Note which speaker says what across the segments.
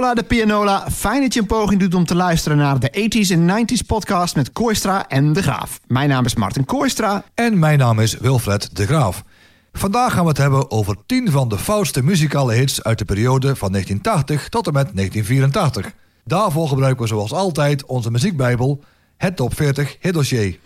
Speaker 1: Hola de Pianola, fijn dat je een poging doet om te luisteren naar de 80s en 90s podcast met Kooistra en De Graaf. Mijn naam is Martin Kooistra.
Speaker 2: En mijn naam is Wilfred De Graaf. Vandaag gaan we het hebben over 10 van de foutste muzikale hits uit de periode van 1980 tot en met 1984. Daarvoor gebruiken we zoals altijd onze muziekbijbel, het top 40 hitdossier.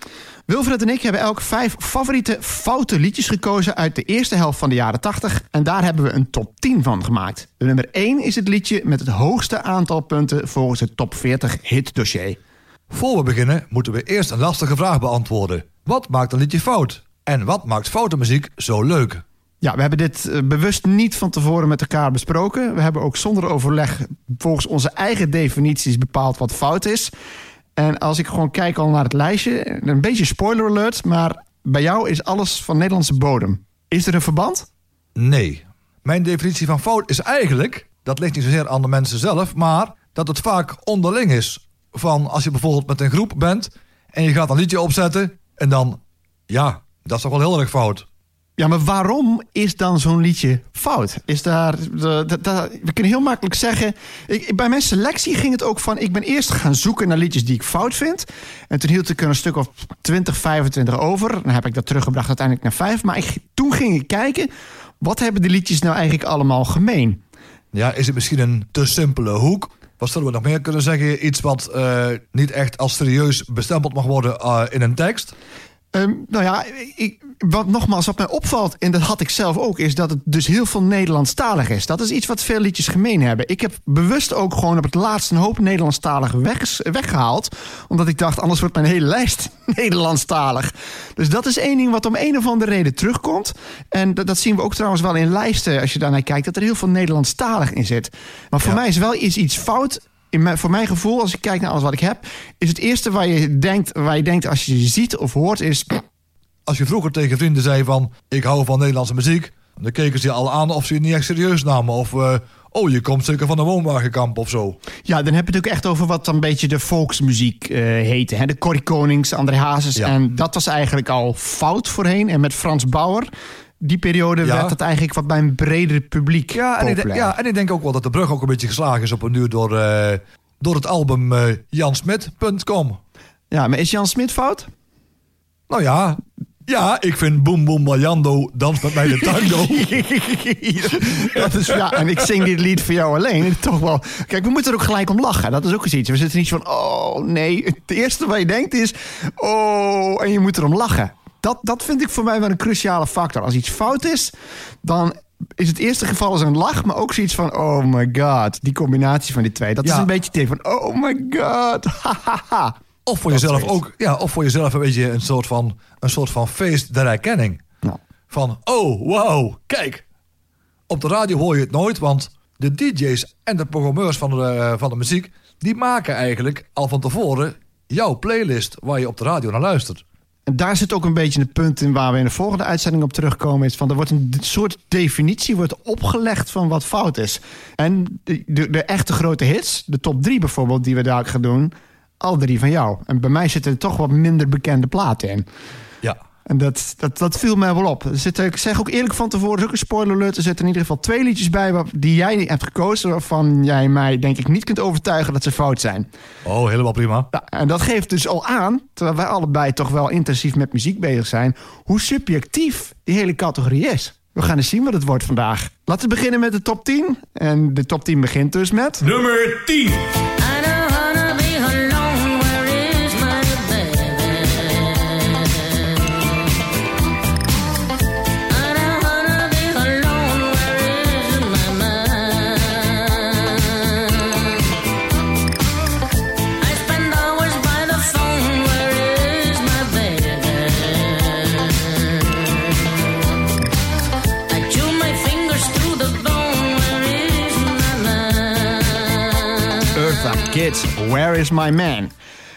Speaker 1: Wilfred en ik hebben elk vijf favoriete foute liedjes gekozen uit de eerste helft van de jaren 80. En daar hebben we een top 10 van gemaakt. De nummer 1 is het liedje met het hoogste aantal punten volgens het top 40 hitdossier.
Speaker 2: Voor we beginnen moeten we eerst een lastige vraag beantwoorden. Wat maakt een liedje fout? En wat maakt foute muziek zo leuk?
Speaker 1: Ja, we hebben dit eh, bewust niet van tevoren met elkaar besproken. We hebben ook zonder overleg volgens onze eigen definities bepaald wat fout is. En als ik gewoon kijk al naar het lijstje, een beetje spoiler alert, maar bij jou is alles van Nederlandse bodem. Is er een verband?
Speaker 2: Nee. Mijn definitie van fout is eigenlijk, dat ligt niet zozeer aan de mensen zelf, maar dat het vaak onderling is. Van als je bijvoorbeeld met een groep bent en je gaat een liedje opzetten en dan, ja, dat is toch wel heel erg fout.
Speaker 1: Ja, maar waarom is dan zo'n liedje fout? Is daar, de, de- de- we kunnen heel makkelijk zeggen. Ik, bij mijn selectie ging het ook van. Ik ben eerst gaan zoeken naar liedjes die ik fout vind. En toen hield ik er een stuk of 20, 25 over. Dan heb ik dat teruggebracht uiteindelijk naar 5. Maar ik, toen ging ik kijken. Wat hebben die liedjes nou eigenlijk allemaal gemeen?
Speaker 2: Ja, is het misschien een te simpele hoek? Wat zullen we nog meer kunnen zeggen? Iets wat eh, niet echt als serieus bestempeld mag worden eh, in een tekst?
Speaker 1: Ehm, nou ja, ik, wat nogmaals, wat mij opvalt, en dat had ik zelf ook, is dat het dus heel veel Nederlandstalig is. Dat is iets wat veel liedjes gemeen hebben. Ik heb bewust ook gewoon op het laatst een hoop Nederlandstalig weg, weggehaald. Omdat ik dacht, anders wordt mijn hele lijst Nederlandstalig. Dus dat is één ding wat om een of andere reden terugkomt. En dat, dat zien we ook trouwens wel in lijsten, als je daarnaar kijkt, dat er heel veel Nederlandstalig in zit. Maar voor
Speaker 2: Ja.
Speaker 1: mij is wel iets, iets fout in mijn, voor mijn gevoel, als ik kijk naar alles wat ik heb, is het eerste waar je denkt, waar je denkt als je ze ziet of hoort, is.
Speaker 2: Als je vroeger tegen vrienden zei van... ik hou van Nederlandse muziek... dan keken ze je al aan of ze je niet echt serieus namen. Of, eh, oh, je komt zeker van een woonwagenkamp of zo.
Speaker 1: Ja, dan heb je het ook echt over wat dan een beetje de volksmuziek eh heette. Hè? De Corrie Konings, André Hazes.
Speaker 2: Ja.
Speaker 1: En dat was eigenlijk al fout voorheen. En met Frans Bauer, die periode
Speaker 2: Ja.
Speaker 1: werd het eigenlijk wat bij een breder publiek
Speaker 2: Ja en, ik, ja, en ik denk ook wel dat de brug ook een beetje geslagen is op een duur... door, eh, door het album eh jansmit.com.
Speaker 1: Ja, maar is Jan Smit fout?
Speaker 2: Nou ja, ja, ik vind Boom Boom Bayando dans met mij de tango.
Speaker 1: dat is, ja, en ik zing dit lied voor jou alleen. Toch wel. Kijk, we moeten er ook gelijk om lachen. Dat is ook eens iets. We zitten niet van, oh nee. Het eerste wat je denkt is, oh, en je moet erom lachen. Dat, dat vind ik voor mij wel een cruciale factor. Als iets fout is, dan is het eerste geval als een lach, maar ook zoiets van, oh my god. Die combinatie van die twee. Dat is een beetje idee van, oh my god.
Speaker 2: Of voor
Speaker 1: Dat
Speaker 2: jezelf ook, ja, of voor jezelf een beetje een soort van, een soort van feest der herkenning. Van, oh, wow, kijk. Op de radio hoor je het nooit, want de DJ's en de programmeurs van de, van de muziek... die maken eigenlijk al van tevoren jouw playlist waar je op de radio naar luistert.
Speaker 1: En daar zit ook een beetje het punt in waar we in de volgende uitzending op terugkomen. Is van er wordt een soort definitie wordt opgelegd van wat fout is. En de, de, de echte grote hits, de top drie bijvoorbeeld, die we daar gaan doen, al drie van jou. En bij mij zitten er toch wat minder bekende platen in.
Speaker 2: Ja.
Speaker 1: En dat, dat, dat viel mij wel op. Er zitten, ik zeg ook eerlijk van tevoren, is ook een spoiler alert. Er zitten in ieder geval twee liedjes bij waar- die jij hebt gekozen. Waarvan jij mij denk ik niet kunt overtuigen dat ze fout zijn.
Speaker 2: Oh, helemaal prima.
Speaker 1: Ja, en dat geeft dus al aan, terwijl wij allebei toch wel intensief met muziek bezig zijn, hoe subjectief die hele categorie is. We gaan eens zien wat het wordt vandaag. Laten we beginnen met de top 10. En de top 10 begint dus met.
Speaker 3: Nummer 10.
Speaker 4: Where is My
Speaker 1: Man?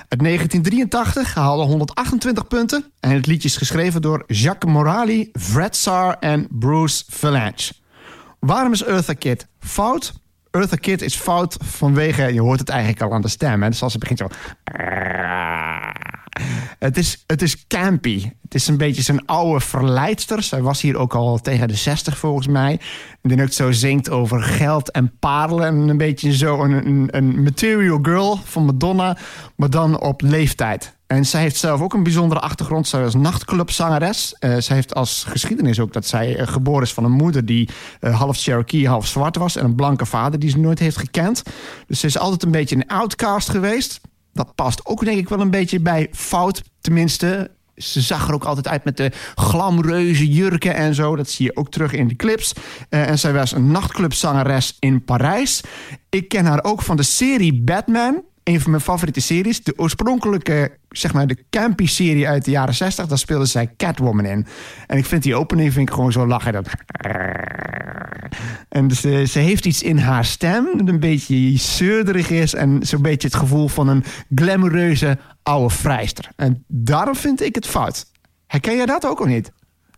Speaker 1: Uit 1983 haalde 128 punten. En het liedje is geschreven door Jacques Morali, Fred Sarr en Bruce Valanche. Waarom is Eartha Kitt fout? Eartha Kitt is fout vanwege, je hoort het eigenlijk al aan de stem. Hè? Dus als begint zo... Het is, het is campy. Het is een beetje zijn oude verleidster. Zij was hier ook al tegen de 60 volgens mij. Die ook zo zingt over geld en parelen. En een beetje zo een, een, een material girl van Madonna. Maar dan op leeftijd. En zij heeft zelf ook een bijzondere achtergrond. Zij was nachtclubzangeres. Uh, zij heeft als geschiedenis ook dat zij uh, geboren is van een moeder die uh, half Cherokee, half zwart was. En een blanke vader die ze nooit heeft gekend. Dus ze is altijd een beetje een outcast geweest. Dat past ook denk ik wel een beetje bij fout. Tenminste, ze zag er ook altijd uit met de glamreuze jurken en zo. Dat zie je ook terug in de clips. Uh, en zij was een nachtclubzangeres in Parijs. Ik ken haar ook van de serie Batman een van mijn favoriete series. De oorspronkelijke, zeg maar, de campy-serie uit de jaren 60. Daar speelde zij Catwoman in. En ik vind die opening vind ik gewoon zo lachen. Dat... En dus, uh, ze heeft iets in haar stem. Dat een beetje zeurderig is. En zo'n beetje het gevoel van een glamoureuze oude vrijster. En daarom vind ik het fout. Herken jij dat ook of niet?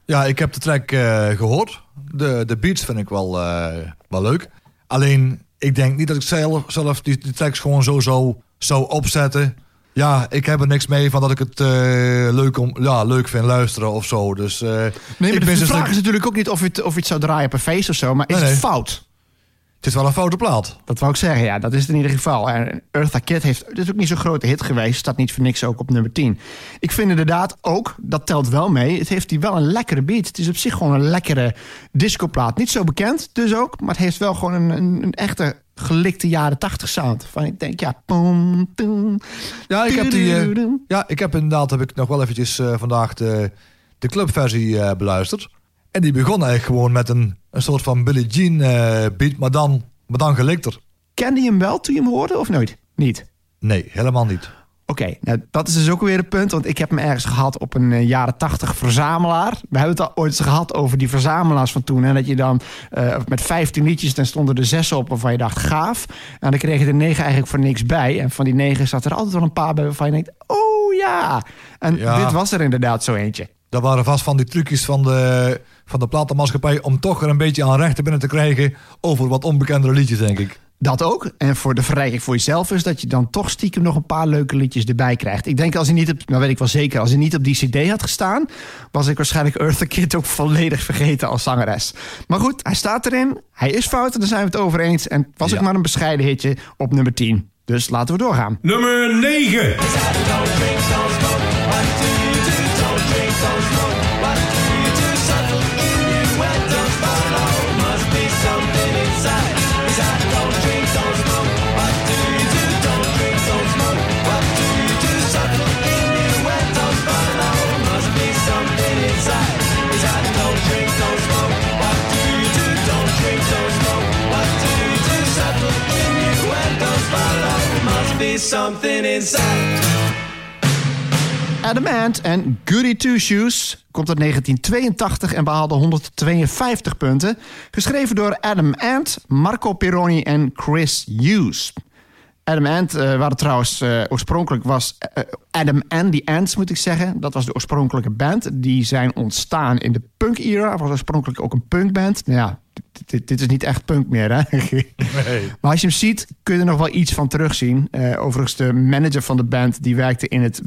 Speaker 2: Ja, ik heb de track uh, gehoord. De, de beats vind ik wel, uh, wel leuk. Alleen ik denk niet dat ik zelf, zelf die, die tracks gewoon zo zou, zou opzetten. Ja, ik heb er niks mee van dat ik het uh, leuk, om, ja, leuk vind luisteren of zo. Dus, uh,
Speaker 1: nee, maar de, de vraag is natuurlijk ook niet of je, het, of je het zou draaien op een feest of zo. Maar is nee, nee. het fout?
Speaker 2: Is wel een foute plaat.
Speaker 1: Dat wou ik zeggen, ja. Dat is het in ieder geval. En Eartha Kitt heeft... Het is ook niet zo'n grote hit geweest. Staat niet voor niks ook op nummer 10. Ik vind inderdaad ook, dat telt wel mee... het heeft die wel een lekkere beat. Het is op zich gewoon een lekkere discoplaat. Niet zo bekend dus ook. Maar het heeft wel gewoon een, een, een echte gelikte jaren 80 sound. Van ik denk, ja...
Speaker 2: Ja, ik heb die... Uh, ja, ik heb inderdaad heb ik nog wel eventjes uh, vandaag de, de clubversie uh, beluisterd. En die begon eigenlijk gewoon met een, een soort van Billie Jean uh, beat, maar dan, maar dan gelikter.
Speaker 1: Kende je hem wel toen je hem hoorde of nooit? Niet?
Speaker 2: Nee, helemaal niet.
Speaker 1: Oké, okay, nou, dat is dus ook weer een punt. Want ik heb hem ergens gehad op een uh, jaren tachtig verzamelaar. We hebben het al ooit gehad over die verzamelaars van toen. En dat je dan uh, met 15 liedjes, dan stonden er zes op waarvan je dacht gaaf. En dan kreeg je er negen eigenlijk voor niks bij. En van die negen zat er altijd wel een paar bij waarvan je denkt, oh ja. En ja. dit was er inderdaad zo eentje.
Speaker 2: Dat waren vast van die trucjes van de, van de platenmaatschappij... om toch er een beetje aan rechten binnen te krijgen... over wat onbekendere liedjes, denk ik.
Speaker 1: Dat ook. En voor de verrijking voor jezelf is dat je dan toch stiekem nog een paar leuke liedjes erbij krijgt. Ik denk als hij niet op, nou weet ik wel zeker, als hij niet op die CD had gestaan, was ik waarschijnlijk Eartha Kitt ook volledig vergeten als zangeres. Maar goed, hij staat erin. Hij is fout en daar zijn we het over eens. En het was ja. ook maar een bescheiden hitje op nummer 10. Dus laten we doorgaan.
Speaker 3: Nummer 9. Something inside.
Speaker 1: Adam Ant en Goody Two Shoes komt uit 1982 en behaalde 152 punten. Geschreven door Adam Ant, Marco Pironi en Chris Hughes. Adam Ant uh, waren trouwens uh, oorspronkelijk was uh, Adam and the Ants moet ik zeggen. Dat was de oorspronkelijke band. Die zijn ontstaan in de punk-era. Was oorspronkelijk ook een punkband. Nou ja, dit, dit, is niet echt punk meer, hè? Nee. Maar als je hem ziet, kun je er nog wel iets van terugzien. Uh, overigens, de manager van de band die werkte in het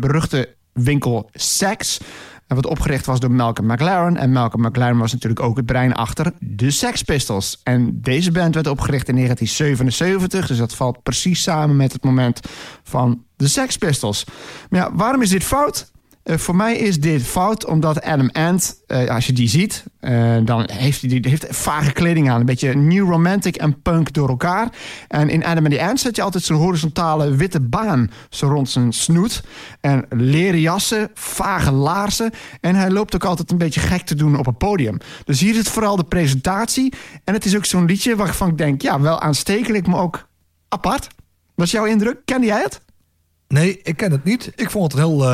Speaker 1: beruchte winkel Sex. Wat opgericht was door Malcolm McLaren. En Malcolm McLaren was natuurlijk ook het brein achter de Sex Pistols. En deze band werd opgericht in 1977. Dus dat valt precies samen met het moment van de Sex Pistols. Maar ja, waarom is dit fout? Uh, voor mij is dit fout omdat Adam Ant, uh, als je die ziet, uh, dan heeft hij die heeft vage kleding aan. Een beetje new romantic en punk door elkaar. En in Adam and the Ant zet je altijd zo'n horizontale witte baan zo rond zijn snoet. En leren jassen, vage laarzen. En hij loopt ook altijd een beetje gek te doen op een podium. Dus hier is het vooral de presentatie. En het is ook zo'n liedje waarvan ik denk, ja, wel aanstekelijk, maar ook apart. Wat is jouw indruk? Kende jij het?
Speaker 2: Nee, ik ken het niet. Ik vond het heel...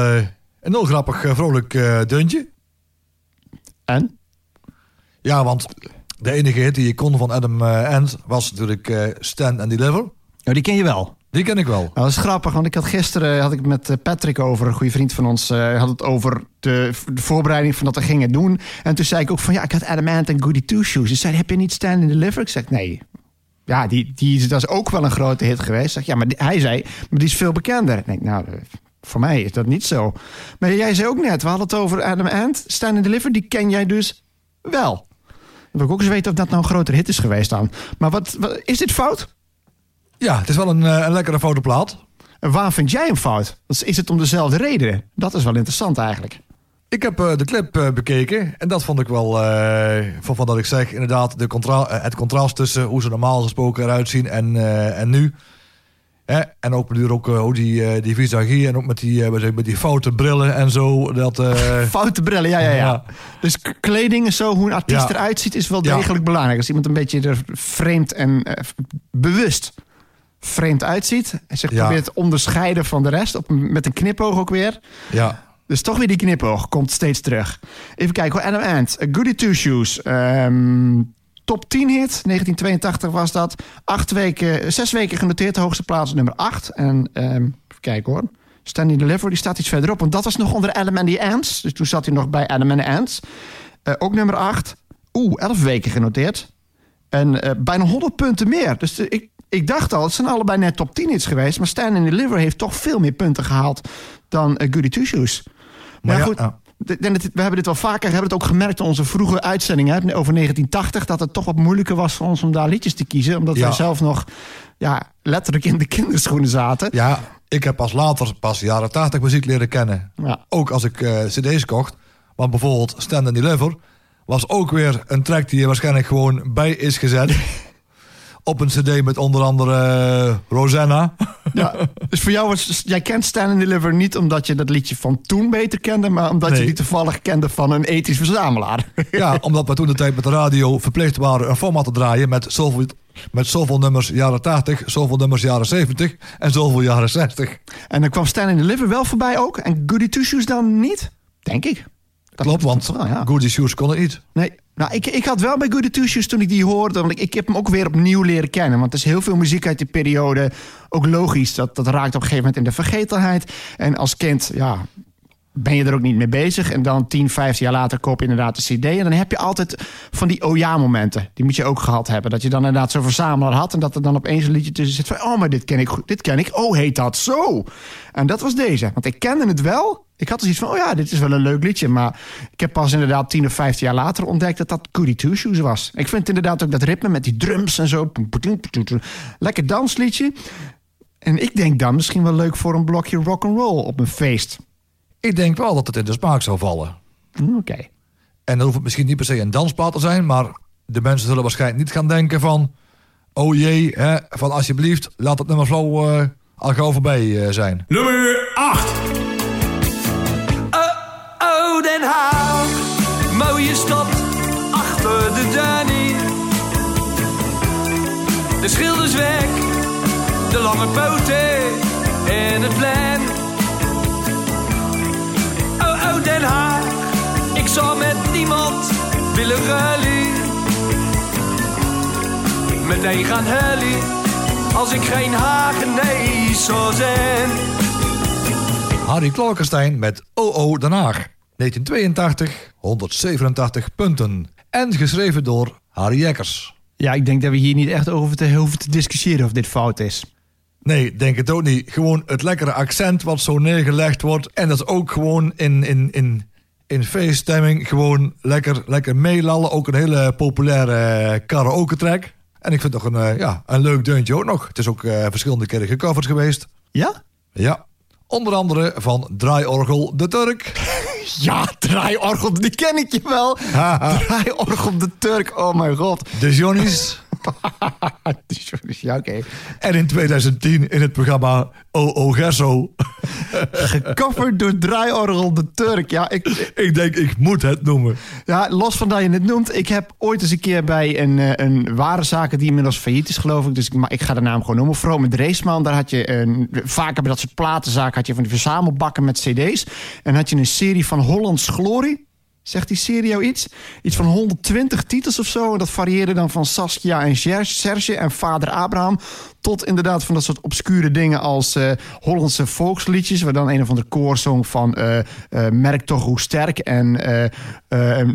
Speaker 2: Een heel grappig, vrolijk uh, deuntje.
Speaker 1: En?
Speaker 2: Ja, want de enige hit die je kon van Adam uh, Ant was natuurlijk Stand and Deliver.
Speaker 1: Ja, die ken je wel.
Speaker 2: Die ken ik wel.
Speaker 1: Nou, dat is grappig, want ik had gisteren had ik met Patrick over, een goede vriend van ons, uh, had het over de, de, voorbereiding van dat we gingen doen. En toen zei ik ook van ja, ik had Adam Ant en Goody Two Shoes. Ze zei, heb je niet Stand and Deliver? Ik zeg nee. Ja, die, die, dat is ook wel een grote hit geweest. Ik zeg, ja, maar die, hij zei, maar die is veel bekender. Ik denk, nou, Voor mij is dat niet zo. Maar jij zei ook net, we hadden het over Adam Ant. Stand and Deliver, die ken jij dus wel. Dan wil ik ook eens weten of dat nou een grotere hit is geweest dan. Maar wat, wat is dit fout?
Speaker 2: Ja, het is wel een, eh, een lekkere fotoplaat.
Speaker 1: En waar vind jij hem fout? Is het om dezelfde reden? Dat is wel interessant eigenlijk.
Speaker 2: Ik heb eh, de clip eh, bekeken en dat vond ik wel, van, van dat ik zeg, inderdaad, de contra het contrast tussen hoe ze normaal gesproken eruit zien en, en nu. Hè? En ook natuurlijk ook, eh, die, eh, die visagie en ook met die, eh, met die foute brillen en zo. Dat, eh,
Speaker 1: Foute brillen, ja, ja, ja.
Speaker 2: Ja.
Speaker 1: Dus kleding en zo, hoe een artiest
Speaker 2: Ja.
Speaker 1: eruit ziet, is wel
Speaker 2: Ja.
Speaker 1: degelijk belangrijk. Als iemand een beetje er vreemd en eh, bewust vreemd uitziet... en zich probeert te onderscheiden van de rest, op, met een knipoog ook weer...
Speaker 2: ja.
Speaker 1: Dus toch weer die knipoog, komt steeds terug. Even kijken hoor, Adam Ant, Goody Two Shoes. ehm, top 10 hit, 1982 was dat. Acht weken, zes weken genoteerd, de hoogste plaats nummer 8. En ehm, even kijken hoor. Standing Deliver, die staat iets verderop. Want dat was nog onder Adam and the Ants. Dus toen zat hij nog bij Adam and the Ants. Eh, ook nummer 8. Oeh, 11 weken genoteerd. En eh, bijna 100 punten meer. Dus de- ik, ik dacht al, het zijn allebei net top 10 hits geweest. Maar Stand and Deliver heeft toch veel meer punten gehaald dan eh, Goody Two Shoes. Maar,
Speaker 2: Maar ja,
Speaker 1: goed, we hebben dit wel vaker, hebben het ook gemerkt in onze vroege uitzendingen over 1980, dat het toch wat moeilijker was voor ons om daar liedjes te kiezen, omdat
Speaker 2: Ja.
Speaker 1: wij zelf nog ja, letterlijk in de kinderschoenen zaten.
Speaker 2: ja, ik heb pas later, pas jaren 80 muziek leren kennen.
Speaker 1: Ja.
Speaker 2: Ook als ik eh, cd's kocht. Want bijvoorbeeld Stand and Deliver was ook weer een track die er waarschijnlijk gewoon bij is gezet. Op een cd met onder andere eh, Rosanna.
Speaker 1: Ja, dus voor jou was, jij kent Stand and Deliver niet omdat je dat liedje van toen beter kende, maar omdat je die toevallig kende van een ethisch verzamelaar.
Speaker 2: Ja, omdat we toen de tijd met de radio verplicht waren een format te draaien met zoveel, met zoveel nummers jaren 80, zoveel nummers jaren 70 en zoveel jaren 60.
Speaker 1: En dan kwam Stand and Deliver wel voorbij ook en Goody Two Shoes dan niet, denk ik. Dat
Speaker 2: Klopt, want
Speaker 1: ja.
Speaker 2: Goody Shoes kon het niet.
Speaker 1: Nee, nou, ik, ik had wel bij Goody Two Shoes toen ik die hoorde... want ik, ik heb hem ook weer opnieuw leren kennen. Want er is heel veel muziek uit die periode. Ook logisch, dat, dat raakt op een gegeven moment in de vergetelheid. En als kind, ja, ben je er ook niet mee bezig. En dan 10, 15 jaar later koop je inderdaad de cd. En dan heb je altijd van die oh ja momenten. Die moet je ook gehad hebben. Dat je dan inderdaad zo'n verzamelaar had... en dat er dan opeens een liedje tussen zit van... oh, maar dit ken ik goed, dit ken ik. Oh, heet dat zo? En dat was deze. Want ik kende het wel... Ik had dus iets van, oh ja, dit is wel een leuk liedje. Maar ik heb pas inderdaad 10 of 15 jaar later ontdekt dat dat Goody Two Shoes was. Ik vind inderdaad ook dat ritme met die drums en zo. Lekker dansliedje. En ik denk dan misschien wel leuk voor een blokje rock and roll op een feest.
Speaker 2: Ik denk wel dat het in de smaak zou vallen.
Speaker 1: Oké.
Speaker 2: En dan hoeft het misschien niet per se een dansplaat te zijn, maar de mensen zullen waarschijnlijk niet gaan denken van, oh jee, hè, van alsjeblieft, laat het nummer flow eh, al gauw voorbij eh, zijn.
Speaker 3: Nummer 8.
Speaker 5: Oh, Den Haag, mooie stad achter de Danny. De schilders weg, de lange poten en het plein. Zou met niemand willen ruilen. Meteen gaan huilen, als ik geen Hagenees zou zijn.
Speaker 2: Harry Klorkenstein met OO Den Haag. 1982, 187 punten. En geschreven door Harry Jekkers.
Speaker 1: Ja, ik denk dat we hier niet echt over te, hoeven te discussiëren of dit fout is.
Speaker 2: Nee, denk het ook niet. Gewoon het lekkere accent wat zo neergelegd wordt. En dat is ook gewoon in, in, in, in feeststemming gewoon lekker, lekker meelallen. Ook een hele populaire karaoke track. En ik vind toch een, eh, ja, een leuk deuntje ook nog. Het is ook eh, verschillende keren gecoverd geweest.
Speaker 1: Ja?
Speaker 2: Ja. Onder andere van Draaiorgel de Turk.
Speaker 1: Ja, draaiorgel, die ken ik je wel. draaiorgel de Turk, oh mijn god.
Speaker 2: De Johnny's.
Speaker 1: ja, oké.
Speaker 2: En in 2010 in het programma OO Gerso.
Speaker 1: Gecoverd door draaiorgel de Turk. Ja, ik,
Speaker 2: ik denk, ik moet het noemen.
Speaker 1: Ja, los van dat je het noemt. Ik heb ooit eens een keer bij een, eh, een warenzaken die inmiddels failliet is, geloof ik. Dus ik, maar ik ga de naam gewoon noemen. Vrome Dreesman. Daar had je een, vaker bij dat soort platenzaken had je van die verzamelbakken met cd's. En had je een serie van Hollands Glory. Zegt die serie jou iets? Iets van 120 titels of zo. En dat varieerde dan van Saskia en Serge en vader Abraham... Tot inderdaad van dat soort obscure dingen als eh, Hollandse volksliedjes. Waar dan een of andere koorzong van eh, eh, Merk toch hoe sterk en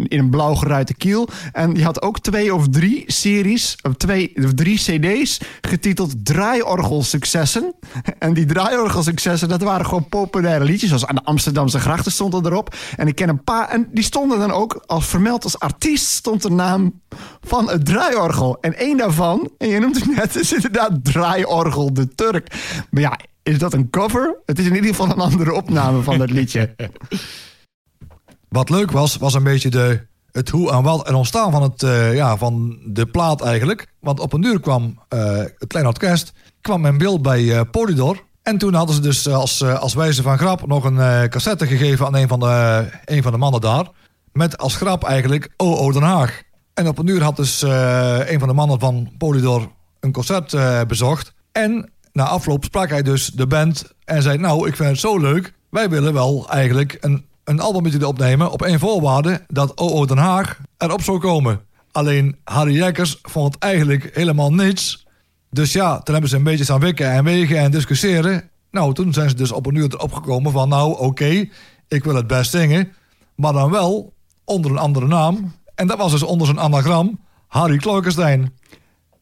Speaker 1: in een blauw geruite kiel. En die had ook twee of drie series, of twee of drie cd's getiteld Draaiorgelsuccessen. En die Draaiorgelsuccessen, dat waren gewoon populaire liedjes. Zoals aan de Amsterdamse grachten stonden erop. En ik ken een paar, en die stonden dan ook als vermeld als artiest stond de naam van het draaiorgel. En één daarvan, en je noemt het net, is inderdaad Draaiorgel de Turk. Maar ja, is dat een cover? Het is in ieder geval een andere opname van dat liedje.
Speaker 2: Wat leuk was, was een beetje de, het hoe en wat en ontstaan van, het, eh, ja, van de plaat eigenlijk. Want op een uur kwam eh, het kleine orkest kwam in beeld bij eh, Polydor. En toen hadden ze dus als, als wijze van grap nog een cassette gegeven aan een van, de, een van de mannen daar. Met als grap eigenlijk OO Den Haag. En op een uur had dus een van de mannen van Polydor een concert eh, bezocht. En na afloop sprak hij dus de band en zei... nou, ik vind het zo leuk, wij willen wel eigenlijk een, een album met jullie opnemen... op één voorwaarde dat OO Den Haag erop zou komen. Alleen Harry Jekkers vond het eigenlijk helemaal niets. Dus ja, toen hebben ze een beetje staan wikken en wegen en discussiëren. Nou, toen zijn ze dus op een uur erop gekomen van... nou, oké, ik wil het best zingen... maar dan wel onder een andere naam. En dat was dus onder zijn anagram Harry Klookenstein.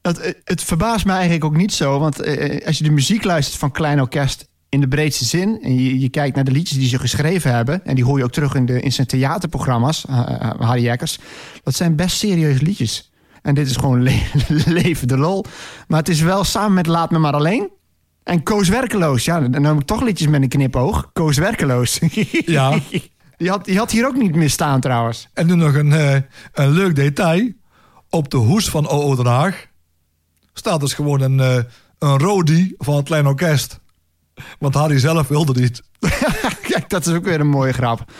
Speaker 1: Het, het verbaast me eigenlijk ook niet zo. Want eh, als je de muziek luistert van Klein Orkest in de breedste zin... en je, je kijkt naar de liedjes die ze geschreven hebben... en die hoor je ook terug in, de, in zijn theaterprogramma's, eh, eh, Harry Jekkers... dat zijn best serieuze liedjes. En dit is gewoon le leven de lol. Maar het is wel samen met Laat Me Maar Alleen... en Koos Werkeloos. Ja, dan noem ik toch liedjes met een knipoog. Koos Werkeloos.
Speaker 2: Ja.
Speaker 1: Die had, die had hier ook niet meer staan trouwens.
Speaker 2: En nu nog een, eh, een leuk detail. Op de hoes van OO Den Haag staat dus gewoon een, eh, een rodie van het klein orkest. Want Harry zelf wilde niet.
Speaker 1: Kijk, dat is ook weer een mooie grap.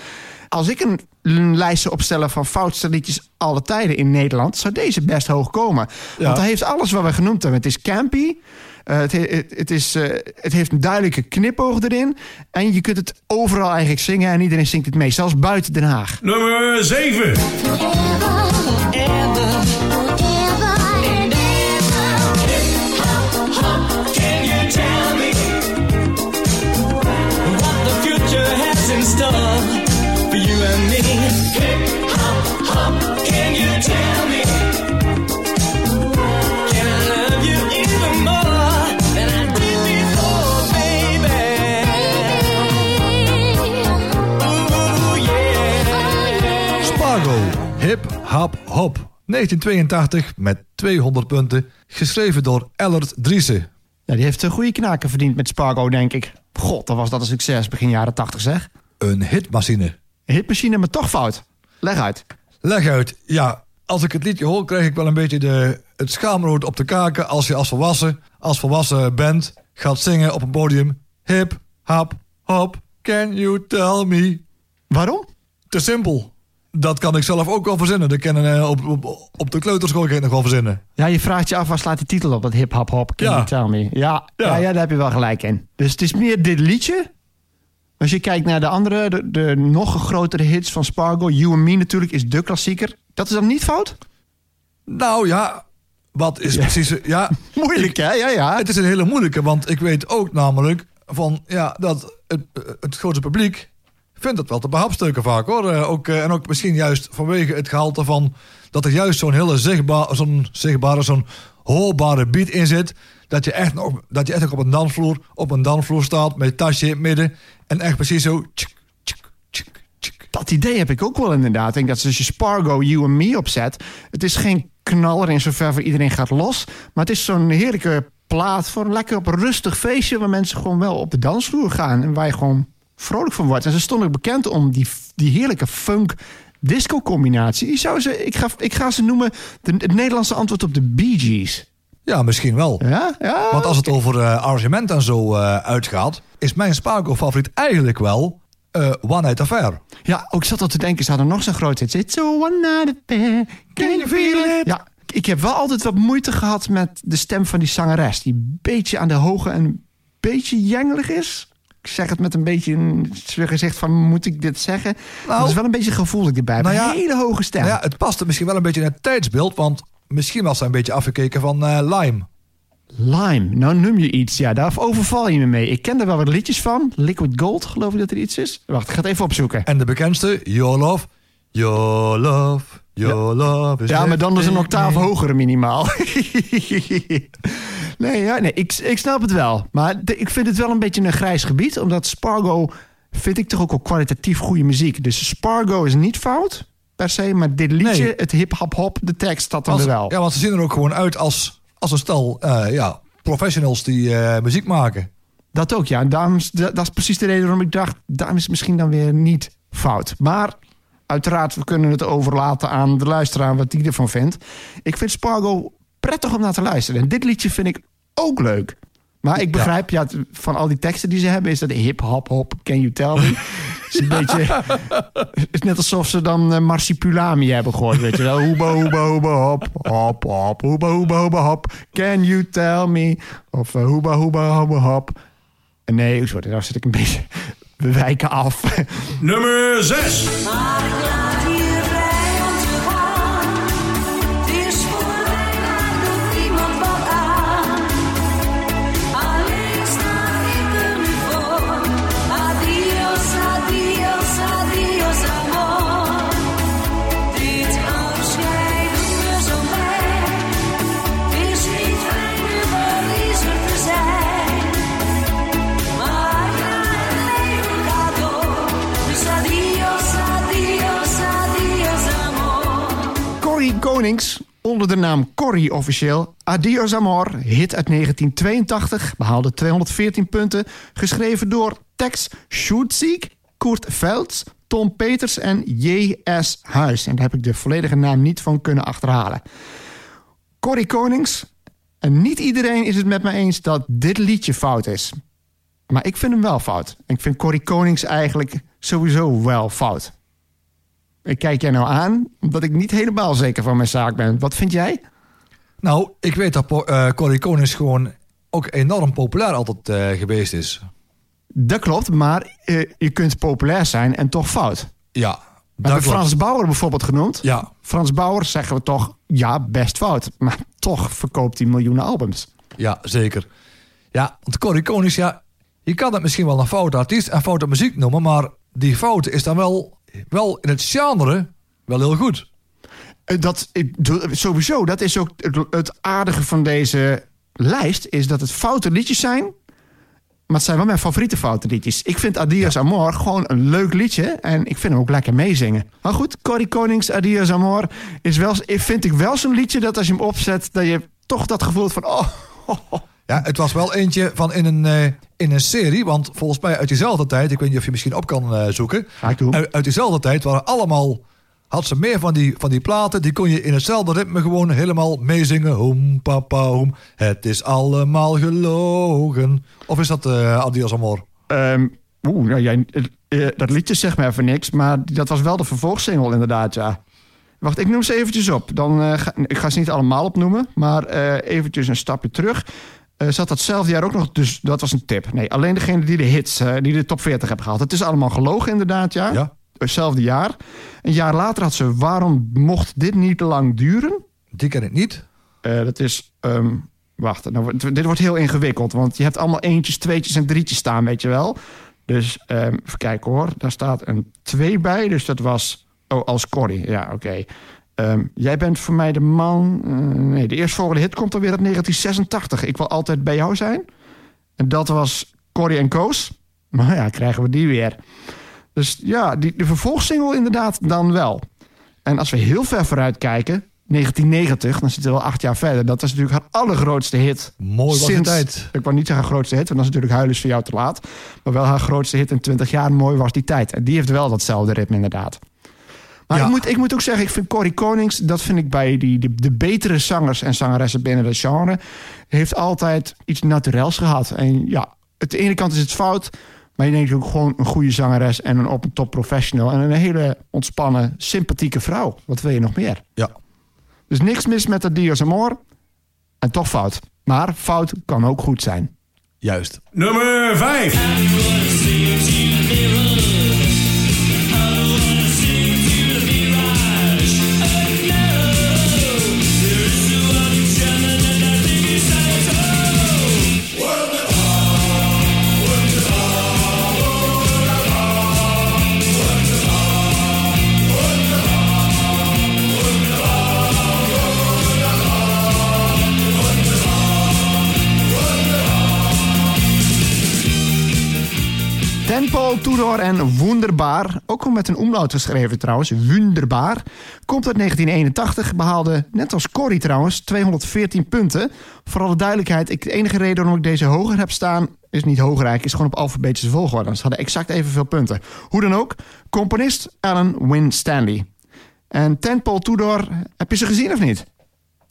Speaker 1: Als ik een, een lijst zou opstellen van foutste liedjes alle tijden in Nederland, zou deze best hoog komen.
Speaker 2: Ja.
Speaker 1: Want hij heeft alles wat we genoemd hebben. Het is campy. eh, het, he- het, het, is, eh, het heeft een duidelijke knipoog erin. En je kunt het overal eigenlijk zingen en iedereen zingt het mee. Zelfs buiten Den Haag.
Speaker 3: Nummer 7.
Speaker 5: Can
Speaker 2: 1982 met 200 punten. Geschreven door Ellert Driessen.
Speaker 1: Ja, die heeft een goede knaken verdiend met Spargo, denk ik. God, dan was dat een succes begin jaren 80, zeg.
Speaker 2: Een hitmachine.
Speaker 1: Hitmachine, maar toch fout. Leg uit.
Speaker 2: Leg uit. Ja, als ik het liedje hoor, krijg ik wel een beetje de, het schaamrood op de kaken... als je als volwassen, als volwassen bent gaat zingen op een podium. Hip, hap, hop, can you tell me?
Speaker 1: Waarom?
Speaker 2: Te simpel. Dat kan ik zelf ook wel verzinnen. Dat kennen eh, op, op, op de kleuterschool kan ik nog wel verzinnen.
Speaker 1: Ja, je vraagt je af, waar slaat die titel op? Dat hip hop hop, can
Speaker 2: Ja.
Speaker 1: you tell me? Ja, ja.
Speaker 2: Ja.
Speaker 1: Ja, daar heb je wel gelijk in. Dus het is meer dit liedje. Als je kijkt naar de andere, de, de nog grotere hits van Spargo... You and Me natuurlijk is de klassieker. Dat is dan niet fout?
Speaker 2: Nou ja, wat is precies... Ja,
Speaker 1: Moeilijk, hè? Ja, ja.
Speaker 2: Het is een hele moeilijke, want ik weet ook namelijk van ja, dat het, het grote publiek vindt het wel te behapstukken vaak hoor. Eh, ook, eh, en ook misschien juist vanwege het gehalte van dat er juist zo'n hele zichtbaar, zo'n zichtbare, zo'n hoorbare beat in zit. Dat je echt nog, dat je echt ook op een dansvloer, op een dansvloer staat met je tasje in het midden en echt precies zo.
Speaker 1: Dat idee heb ik ook wel inderdaad. Ik denk dat als je Spargo You and Me opzet... het is geen knaller in zover voor iedereen gaat los... maar het is zo'n heerlijke plaat voor een lekker op een rustig feestje... waar mensen gewoon wel op de dansvloer gaan... en waar je gewoon vrolijk van wordt. En ze stonden bekend om die, die heerlijke funk... Disco-combinatie. Ik, zou ze, ik, ga, ik ga ze noemen de, het Nederlandse antwoord op de Bee Gees.
Speaker 2: Ja, misschien wel.
Speaker 1: Ja? ja?
Speaker 2: Want als het over eh, arrangement en zo eh, uitgaat, is mijn Spargo-favoriet eigenlijk wel eh, One Night Affair.
Speaker 1: Ja, ook zat al te denken, ze hadden nog zo'n groot hit. It's a one night affair, can you feel it? Ja, ik heb wel altijd wat moeite gehad met de stem van die zangeres. Die een beetje aan de hoge en een beetje jengelig is. Ik zeg het met een beetje een gezicht van, moet ik dit zeggen?
Speaker 2: Nou.
Speaker 1: dat is wel een beetje gevoelig erbij.
Speaker 2: Nou
Speaker 1: een hele hoge stem.
Speaker 2: Nou ja, het paste misschien wel een beetje in het tijdsbeeld, want misschien was hij een beetje afgekeken van eh, Lime.
Speaker 1: Lime. Nou noem je iets. Ja, daar overval je me mee. Ik ken er wel wat liedjes van. Liquid Gold, geloof ik dat er iets is. Wacht, ik ga het even opzoeken.
Speaker 2: En de bekendste, Your Love, Your Love, Your Love is
Speaker 1: Ja, maar dan is een octaaf hoger minimaal. nee, ja, nee ik, ik snap het wel. Maar de- ik vind het wel een beetje een grijs gebied. Omdat Spargo vind ik toch ook wel kwalitatief goede muziek. Dus Spargo is niet fout, per se. Maar dit liedje,
Speaker 2: Nee.
Speaker 1: het hip-hop-hop, de tekst er
Speaker 2: Want,
Speaker 1: wel.
Speaker 2: ja, want ze zien er ook gewoon uit als, als een stel eh, ja, professionals die eh, muziek maken.
Speaker 1: Dat ook, ja. En daarom, is- dat, dat is precies de reden waarom ik dacht... daarom is het misschien dan weer niet fout. Maar uiteraard, we kunnen het overlaten aan de luisteraar... wat die ervan vindt. Ik vind Spargo prettig om naar te luisteren. En dit liedje vind ik ook leuk. Maar ik begrijp, ja. van al die teksten die ze hebben... is dat hip, hop, hop, can you tell me? Het is een beetje... Het is net alsof ze dan eh, marsipulami hebben gehoord, weet je wel. Hoeba, hoeba, hoeba, hop, hop, hop, hoeba, hoeba, hoeba, hop. Can you tell me? Of eh, hoeba, hoeba, hoeba, hop. Eh, Nee, sorry, daar zit ik een beetje... We wijken af.
Speaker 3: Nummer 6.
Speaker 1: Konings, onder de naam Corrie officieel. Adios Amor, hit uit 1982, behaalde 214 punten. Geschreven door Tex Schutzik, Kurt Velds, Tom Peters en J.S. Huis. En daar heb ik de volledige naam niet van kunnen achterhalen. Corrie Konings, en niet iedereen is het met me eens dat dit liedje fout is. Maar ik vind hem wel fout. En ik vind Corrie Konings eigenlijk sowieso wel fout. Ik kijk jij nou aan, omdat ik niet helemaal zeker van mijn zaak ben. Wat vind jij?
Speaker 2: Nou, ik weet dat eh Corrie Konings gewoon ook enorm populair altijd eh, geweest is.
Speaker 1: Dat klopt, maar eh, je kunt populair zijn en toch fout.
Speaker 2: Ja,
Speaker 1: We hebben
Speaker 2: dat.
Speaker 1: Frans Bauer bijvoorbeeld genoemd.
Speaker 2: Ja,
Speaker 1: Frans Bauer zeggen we toch, ja, best fout. Maar toch verkoopt hij miljoenen albums.
Speaker 2: ja, zeker. Ja, want Corrie Konings, ja, je kan het misschien wel een foute artiest en foute muziek noemen, maar die fout is dan wel, wel in het genre wel heel goed.
Speaker 1: Eh, Dat, doe- sowieso, dat is ook het, aardige van deze lijst... is dat het foute liedjes zijn... maar het zijn wel mijn favoriete foute liedjes. Ik vind Adios Amor gewoon een leuk liedje... en ik vind hem ook lekker meezingen. Maar goed, Corrie Konings, Adios Amor... Is wel, vind ik wel zo'n liedje dat als je hem opzet... dat je toch dat gevoel hebt van... oh, oh, oh.
Speaker 2: Ja, het was wel eentje van in een, eh, in een serie, want volgens mij uit diezelfde tijd, ik weet niet of je misschien op kan eh, zoeken.
Speaker 1: Ga ik doen.
Speaker 2: Uit, uit diezelfde tijd waren allemaal, had ze meer van die, van die platen, die kon je in hetzelfde ritme gewoon helemaal meezingen. Hoem, papa, hoem, het is allemaal gelogen. Of is dat eh Adios Amor?
Speaker 1: Ehm, Oeh, nou, jij, dat liedje zegt me even niks... maar dat was wel de vervolgsingle inderdaad, ja. Wacht, ik noem ze eventjes op. Dan, ga, ik ga ze niet allemaal opnoemen, maar eventjes een stapje terug. Eh zat datzelfde jaar ook nog, dus dat was een tip. Nee, alleen degene die de hits, eh, die de top 40 hebben gehaald. Het is allemaal gelogen inderdaad, ja.
Speaker 2: Ja.
Speaker 1: Hetzelfde jaar. Een jaar later had ze Waarom mocht dit niet te lang duren?
Speaker 2: Die ken ik niet.
Speaker 1: Eh, dat is... ehm, wacht, nou, dit wordt heel ingewikkeld. Want je hebt allemaal eentjes, tweetjes en drietjes staan, weet je wel. Dus ehm, even kijken hoor. Daar staat een 2 bij. Dus dat was... Oh, als Corrie. Ja, oké. Ehm, jij bent voor mij de man... eh, nee, de eerstvolgende hit komt alweer uit 1986. Ik wil altijd bij jou zijn. En dat was Corrie en Koos. Maar ja, krijgen we die weer. Dus ja, die, de vervolgsingle inderdaad dan wel. En als we heel ver vooruit kijken, 1990, dan zitten we al acht jaar verder. Dat is natuurlijk haar allergrootste hit.
Speaker 2: Mooi was
Speaker 1: sinds-
Speaker 2: tijd.
Speaker 1: Ik wou niet zeggen haar grootste hit, want dat is natuurlijk Huilen voor jou te laat. Maar wel haar grootste hit in 20 jaar. Mooi was die tijd. En die heeft wel datzelfde ritme inderdaad. Maar
Speaker 2: Ja.
Speaker 1: ik, moet, ik moet ook zeggen, ik vind Corrie Konings... dat vind ik bij die, de, de betere zangers en zangeressen binnen het genre... heeft altijd iets naturels gehad. En ja, aan de ene kant is het fout... maar je denkt ook gewoon een goede zangeres... en een op een top professional... en een hele ontspannen, sympathieke vrouw. Wat wil je nog meer?
Speaker 2: Ja.
Speaker 1: Dus niks mis met dat Dios Amor. En toch fout. Maar fout kan ook goed zijn.
Speaker 2: Juist.
Speaker 3: Nummer 5.
Speaker 1: Tenpol, Tudor en Wunderbaar, ook al met een omlaut geschreven trouwens, Wunderbaar, komt uit 1981, behaalde, net als Corrie trouwens, 214 punten. Voor alle duidelijkheid, ik, de enige reden waarom ik deze hoger heb staan, is niet eigenlijk, is gewoon op alfabetische volgorde. Ze hadden exact evenveel punten. Hoe dan ook, componist Alan Win Stanley. En Tenpol, Tudor, heb je ze gezien of niet?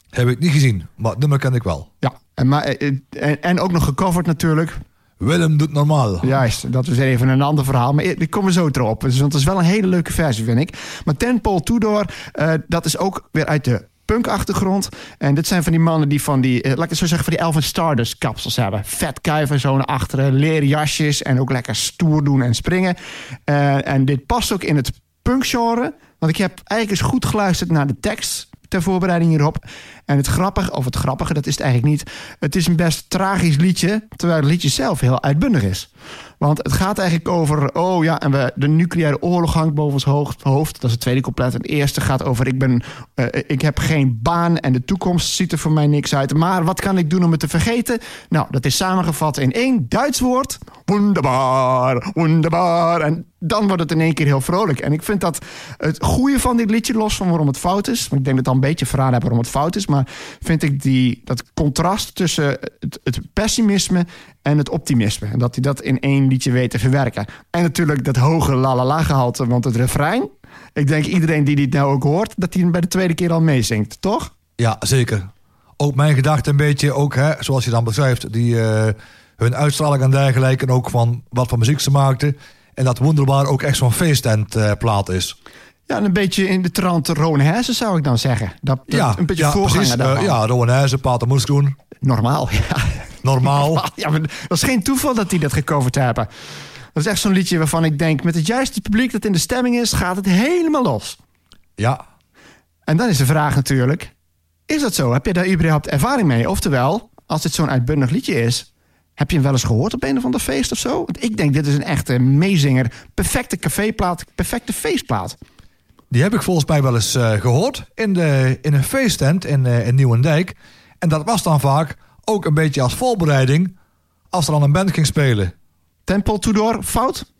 Speaker 2: Heb ik niet gezien, maar het nummer ken ik wel.
Speaker 1: Ja. En, maar, eh, en, en ook nog gecoverd natuurlijk.
Speaker 2: Willem doet normaal.
Speaker 1: Juist, dat is even een ander verhaal. Maar ik kom er zo erop. Dus, want het is wel een hele leuke versie, vind ik. Maar Tenpol Tudor, eh, dat is ook weer uit de punkachtergrond. En dit zijn van die mannen die van die, eh, laat ik het zo zeggen, van die Elvin Stardust kapsels hebben. Vet kuiven zo naar achteren, leren jasjes en ook lekker stoer doen en springen. Eh, en dit past ook in het punkgenre. Want ik heb eigenlijk eens goed geluisterd naar de tekst ter voorbereiding hierop. En het grappige, of het grappige, dat is het eigenlijk niet. Het is een best tragisch liedje, terwijl het liedje zelf heel uitbundig is. Want het gaat eigenlijk over, oh ja, en we, de nucleaire oorlog hangt boven ons hoofd. Dat is het tweede couplet. En het eerste gaat over, ik, ben, eh, ik heb geen baan en de toekomst ziet er voor mij niks uit. Maar wat kan ik doen om het te vergeten? Nou, dat is samengevat in één Duits woord. Wonderbaar, wonderbaar. En dan wordt het in één keer heel vrolijk. En ik vind dat het goede van dit liedje, los van waarom het fout is. Want ik denk dat ik een beetje verraden heb waarom het fout is. Maar vind ik die, dat contrast tussen het, het pessimisme en het optimisme. En dat hij dat in één liedje weet te verwerken. En natuurlijk dat hoge la-la-la gehalte, want het refrein... Ik denk iedereen die dit nou ook hoort, dat hij hem bij de tweede keer al meezingt, toch?
Speaker 2: Ja, zeker. Ook mijn gedachte een beetje, ook hè, zoals je dan beschrijft, die, eh, hun uitstraling en dergelijke. En ook van wat voor muziek ze maakten. En dat wonderbaar ook echt zo'n feestentplaat is.
Speaker 1: Ja, en een beetje in de trant Rowan Hezen zou ik dan zeggen. Dat, dat
Speaker 2: ja,
Speaker 1: een beetje
Speaker 2: ja,
Speaker 1: voorganger
Speaker 2: precies.
Speaker 1: daarvan.
Speaker 2: Eh, ja, Rowan Pater Moeskroen.
Speaker 1: Normaal, ja.
Speaker 2: Normaal.
Speaker 1: Ja, maar dat is geen toeval dat die dat gecoverd hebben. Dat is echt zo'n liedje waarvan ik denk... met het juiste publiek dat in de stemming is... gaat het helemaal los.
Speaker 2: Ja,
Speaker 1: En dan is de vraag natuurlijk... is dat zo? Heb je daar überhaupt ervaring mee? Oftewel, als dit zo'n uitbundig liedje is... heb je hem wel eens gehoord op een of ander feest of zo? Want ik denk, dit is een echte meezinger. Perfecte caféplaat, perfecte feestplaat.
Speaker 2: die heb ik volgens mij wel eens eh, gehoord in, de, in een feesttent in, eh in Nieuwendijk. En dat was dan vaak ook een beetje als voorbereiding als er dan een band ging spelen.
Speaker 1: Tempo Tudor, fout?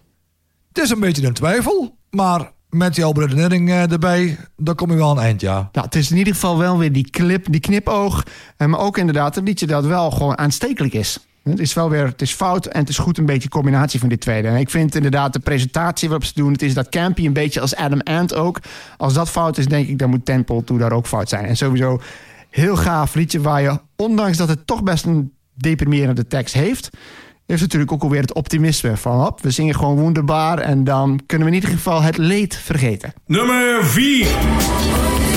Speaker 2: Het is een beetje een twijfel, maar met jouw redenering eh, erbij, dan kom je wel een eind, ja.
Speaker 1: Nou, het is in ieder geval wel weer die, clip, die knipoog. Maar ook inderdaad een liedje dat wel gewoon aanstekelijk is. Het is wel weer, het is fout en het is goed een beetje combinatie van die tweede. En ik vind inderdaad de presentatie waarop ze doen, het is dat campy een beetje als Adam Ant ook. Als dat fout is, denk ik, dan moet Temple toe daar ook fout zijn. En sowieso heel gaaf liedje waar je, ondanks dat het toch best een deprimerende tekst heeft, heeft natuurlijk ook alweer het optimisme van, hop, we zingen gewoon wonderbaar en dan kunnen we in ieder geval het leed vergeten.
Speaker 3: Nummer 4.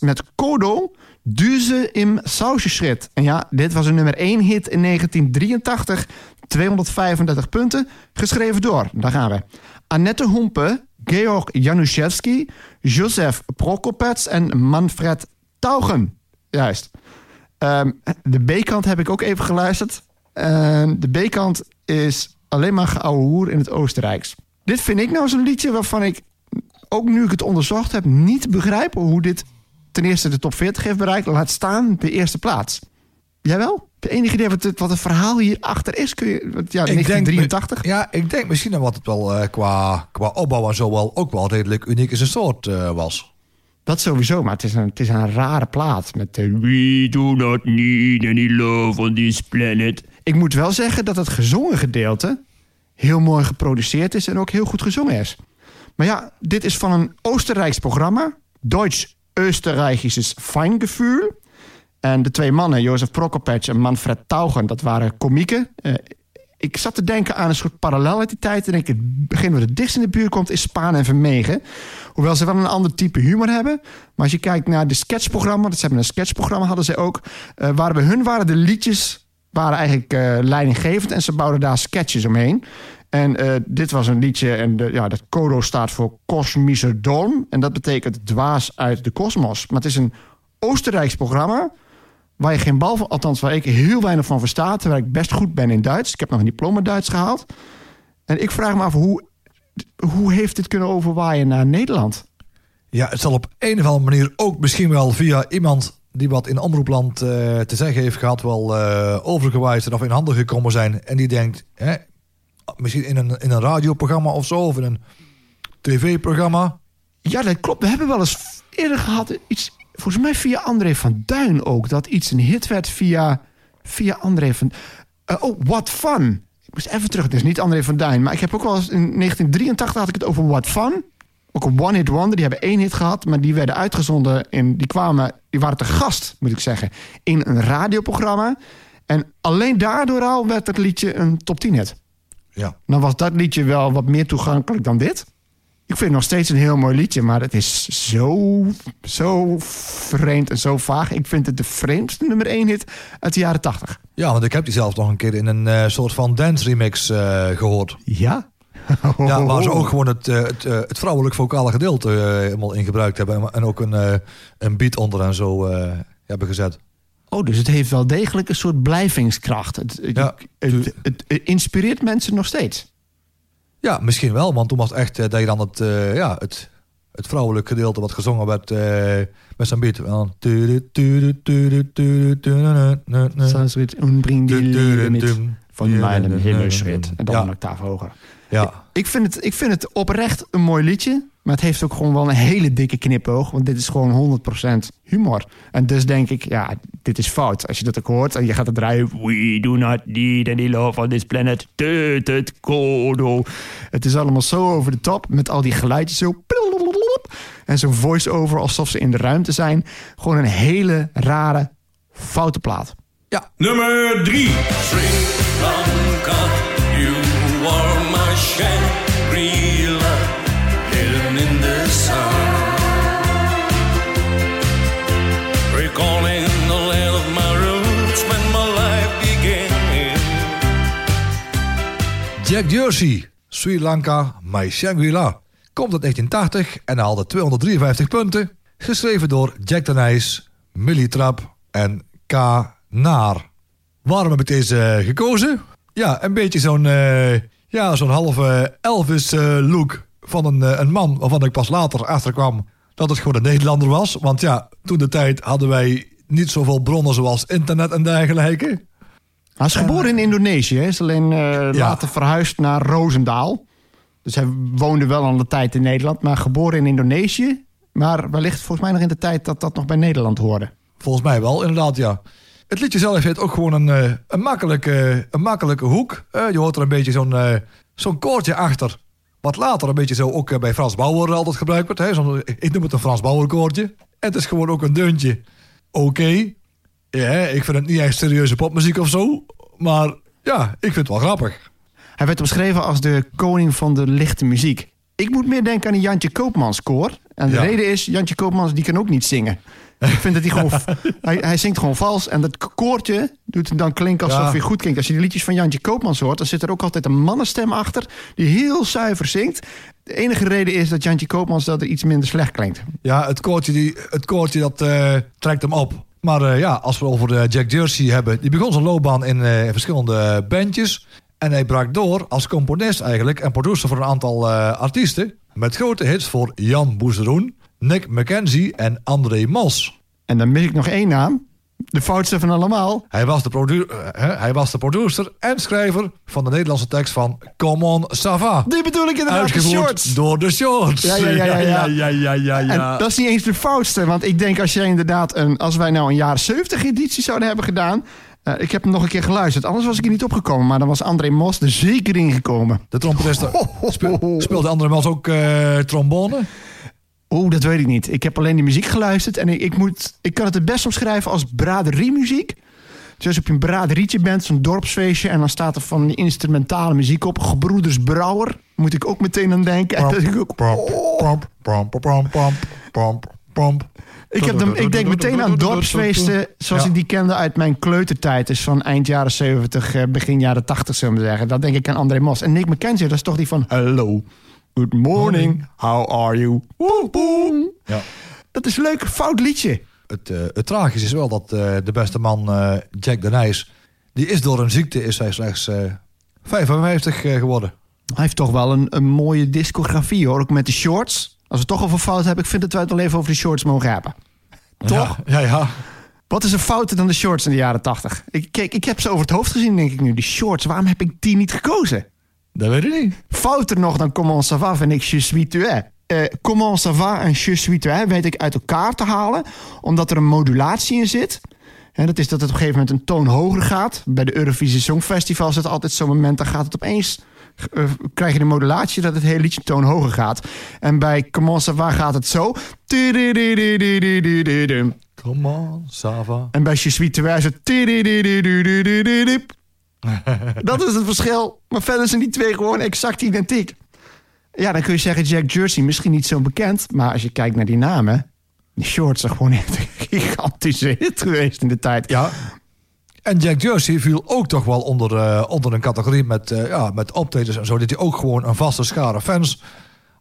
Speaker 1: Met Kodo, Duze im Sausjeschritt. En ja, dit was een nummer 1 hit in 1983, 235 punten, geschreven door, daar gaan we. Annette Humpe, Georg Januszewski, Josef Prokopets en Manfred Taugen. Juist. Ehm, de B-kant heb ik ook even geluisterd. En de B-kant is alleen maar geouwe hoer in het Oostenrijks. Dit vind ik nou zo'n liedje waarvan ik, ook nu ik het onderzocht heb, niet begrijp hoe dit ten eerste de top 40 heeft bereikt. Laat staan de eerste plaats. Jij wel? De enige idee wat het, wat het verhaal hierachter is? Kun je, want ja, 1983.
Speaker 2: ja, ik denk misschien dat wat het wel eh, qua, qua opbouw en zo wel ook wel redelijk uniek in zijn soort eh, was.
Speaker 1: Dat sowieso, maar het is een, het is een rare plaat. Met de We do not need any love on this planet. Ik moet wel zeggen dat het gezongen gedeelte heel mooi geproduceerd is en ook heel goed gezongen is. Maar ja, dit is van een Oostenrijks programma. Duits-Österreichisches Feingefühl. En de twee mannen, Jozef Prokopec en Manfred Taugen, dat waren komieken. Eh, ik zat te denken aan een soort parallel uit die tijd. En ik, het begin wat het dichtst in de buurt komt is Spaan en Vermegen. Hoewel ze wel een ander type humor hebben. Maar als je kijkt naar de sketchprogramma, dat ze hebben een sketchprogramma hadden ze ook. eh, waar hun waren de liedjes waren eigenlijk eh, leidinggevend en ze bouwden daar sketches omheen. En eh, dit was een liedje en de, ja, dat Kodo staat voor Kosmische Dorm. En dat betekent dwaas uit de kosmos. Maar het is een Oostenrijks programma waar je geen bal van, althans waar ik heel weinig van versta, terwijl ik best goed ben in Duits. Ik heb nog een diploma Duits gehaald. En ik vraag me af, hoe, hoe heeft dit kunnen overwaaien naar Nederland?
Speaker 2: Ja, het zal op een of andere manier ook misschien wel via iemand die wat in omroepland eh, te zeggen heeft gehad, wel eh overgewaaid en of in handen gekomen zijn. En die denkt, hè, misschien in een, in een radioprogramma of zo, of in een tv-programma.
Speaker 1: Ja, dat klopt. We hebben wel eens eerder gehad, iets, volgens mij via André van Duin ook, dat iets een hit werd via, via André van... Eh, oh, What Fun. Ik moest even terug, het is niet André van Duin. Maar ik heb ook wel eens in 1983 had ik het over What Fun. Ook een one-hit wonder. Die hebben één hit gehad, maar die werden uitgezonden. In, die, kwamen, die waren te gast, moet ik zeggen, in een radioprogramma. En alleen daardoor al werd het liedje een top 10 hit.
Speaker 2: Ja.
Speaker 1: Dan was dat liedje wel wat meer toegankelijk dan dit. Ik vind het nog steeds een heel mooi liedje, maar het is zo, zo vreemd en zo vaag. Ik vind het de vreemdste nummer 1 hit uit de jaren 80.
Speaker 2: ja, want ik heb die zelf nog een keer in een eh, soort van dance remix eh, gehoord.
Speaker 1: Ja?
Speaker 2: Ja, waar ze ook gewoon het, eh, het, het vrouwelijk vocale gedeelte helemaal in gebruikt hebben. En- En ook een, een beat onder en zo hebben gezet.
Speaker 1: Oh, dus het heeft wel degelijk een soort blijvingskracht. Het, het,
Speaker 2: Ja,
Speaker 1: het, het- het inspireert mensen nog steeds.
Speaker 2: Ja, misschien wel, want toen was het echt eh, dat je dan het, eh, ja, het, het vrouwelijk gedeelte wat gezongen werd eh, met zijn beat. En dan-
Speaker 1: Sanskrit van mijn Himmelschritt. En dan een octaaf hoger.
Speaker 2: Ja,
Speaker 1: Ik vind, het, ik vind het oprecht een mooi liedje. Maar het heeft ook gewoon wel een hele dikke knipoog. Want dit is gewoon 100% humor. En dus denk ik, ja, dit is fout. Als je dat ook hoort en je gaat het draaien. We do not need any love on this planet. Tut, tut, kodo. Het is allemaal zo over de top. Met al die geluidjes zo. En zo'n voice-over alsof ze in de ruimte zijn. Gewoon een hele rare, foute plaat.
Speaker 3: Nummer 3.
Speaker 5: Sri Lanka, you are
Speaker 2: Jack Jersey, Sri Lanka, My Shangri-La. Komt uit 1980 en haalde 253 punten. Geschreven door Jack de Nijs, Millie Trap en K. Naar. Waarom heb ik deze eh, gekozen? Ja, een beetje zo'n eh, ja, zo'n halve Elvis-look van een, eh, een man... waarvan ik pas later achterkwam dat het gewoon een Nederlander was. Want ja, toen de tijd hadden wij niet zoveel bronnen zoals internet en dergelijke.
Speaker 1: Hij is geboren in Indonesië. Hij is alleen eh, later verhuisd naar Roosendaal. Dus hij woonde wel al een tijd in Nederland, maar geboren in Indonesië. Maar wellicht volgens mij nog in de tijd dat dat nog bij Nederland hoorde.
Speaker 2: Volgens mij wel, inderdaad, ja. Het liedje zelf heeft ook gewoon een, eh, een, makkelijke, een makkelijke hoek. Eh, je hoort er een beetje zo'n eh, zo'n koortje achter. Wat later een beetje zo ook eh, bij Frans Bauer altijd gebruikt wordt. Hè? Ik noem het een Frans Bauer koortje. En het is gewoon ook een deuntje. Oké. Ja, ik vind het niet echt serieuze popmuziek of zo. Maar ja, ik vind het wel grappig.
Speaker 1: Hij werd omschreven als de koning van de lichte muziek. Ik moet meer denken aan een Jantje Koopmans koor. En de
Speaker 2: Ja.
Speaker 1: reden is, Jantje Koopmans die kan ook niet zingen. Ik vind dat hij gewoon... hij, hij zingt gewoon vals. En dat koortje doet hem dan klinken alsof
Speaker 2: Ja.
Speaker 1: hij goed klinkt. Als je de liedjes van Jantje Koopmans hoort... dan zit er ook altijd een mannenstem achter... die heel zuiver zingt. De enige reden is dat Jantje Koopmans dat er iets minder slecht klinkt.
Speaker 2: Ja, het koortje, die, het koortje dat eh, trekt hem op. Maar eh, ja, als we over eh, Jack Jersey hebben... die begon zijn loopbaan in eh, verschillende bandjes. En hij brak door als componist eigenlijk... en producer voor een aantal artiesten... met grote hits voor Jan Boezeroen, Nick McKenzie en André Mos.
Speaker 1: En dan mis ik nog één naam. De foutste van allemaal.
Speaker 2: Hij was, de produ- eh, hij was de producer en schrijver van de Nederlandse tekst van Come On Sava.
Speaker 1: Die bedoel ik inderdaad, de shorts.
Speaker 2: door de Shorts.
Speaker 1: Ja, ja, ja, ja, ja.
Speaker 2: ja, ja, ja, ja.
Speaker 1: En dat is niet eens de foutste. Want ik denk als jij inderdaad een, als wij nou een jaren 70 editie zouden hebben gedaan. eh, ik heb hem nog een keer geluisterd. Anders was ik er niet opgekomen. Maar dan was André Mos er zeker ingekomen.
Speaker 2: De trompetist spe- speelde André Mos ook eh, trombone.
Speaker 1: Oeh, dat weet ik niet. Ik heb alleen die muziek geluisterd. En ik, ik, moet, ik kan het het best omschrijven als braderiemuziek. Zoals op je braadrietje bent, zo'n dorpsfeestje... en dan staat er van die instrumentale muziek op. Gebroeders Brouwer, moet ik ook meteen aan denken. En dat ik ook, oh. Ik, heb ik denk meteen aan dorpsfeesten zoals
Speaker 2: Ja.
Speaker 1: ik die kende uit mijn kleutertijd. Dus van eind jaren 70, eh, begin jaren 80, zullen we zeggen. Dat denk ik aan André Mos. En Nick McKenzie, dat is toch die van... Hello, good morning, how are you? Woe, woe.
Speaker 2: Ja.
Speaker 1: Dat is een leuk, fout liedje.
Speaker 2: Het, eh, het tragische is wel dat eh, de beste man eh, Jack de Nijs... die is door een ziekte is hij slechts eh 55 eh, geworden.
Speaker 1: Hij heeft toch wel een, een mooie discografie hoor. Ook met de shorts. Als we het toch over fout hebben, ik vind dat wij het wel even over de shorts mogen hebben. Toch?
Speaker 2: Ja, ja. ja.
Speaker 1: Wat is er fouter dan de shorts in de jaren 80? Ik, kijk, ik heb ze over het hoofd gezien, denk ik nu. Die shorts, waarom heb ik die niet gekozen?
Speaker 2: Dat weet ik niet.
Speaker 1: Fouter nog dan comment ça va vind ik je suis tu uh, comment ça va en je suis tu weet ik uit elkaar te halen. Omdat er een modulatie in zit. En dat is dat het op een gegeven moment een toon hoger gaat. Bij de Eurovisie Songfestival is het altijd zo'n moment... dan gaat het opeens eh, krijg je de modulatie dat het hele liedje toon hoger gaat. En bij Comment Sava gaat het zo.
Speaker 2: Comment Sava.
Speaker 1: En bij Je Suis is het. Dat is het verschil. Maar verder zijn die twee gewoon exact identiek. Ja, dan kun je zeggen Jack Jersey, misschien niet zo bekend. Maar als je kijkt naar die namen... Die shorts zijn gewoon echt een gigantische hit geweest in de tijd.
Speaker 2: Ja. En Jack Jersey viel ook toch wel onder, eh, onder een categorie met, eh, ja, met optredens en zo. Dat hij ook gewoon een vaste schare fans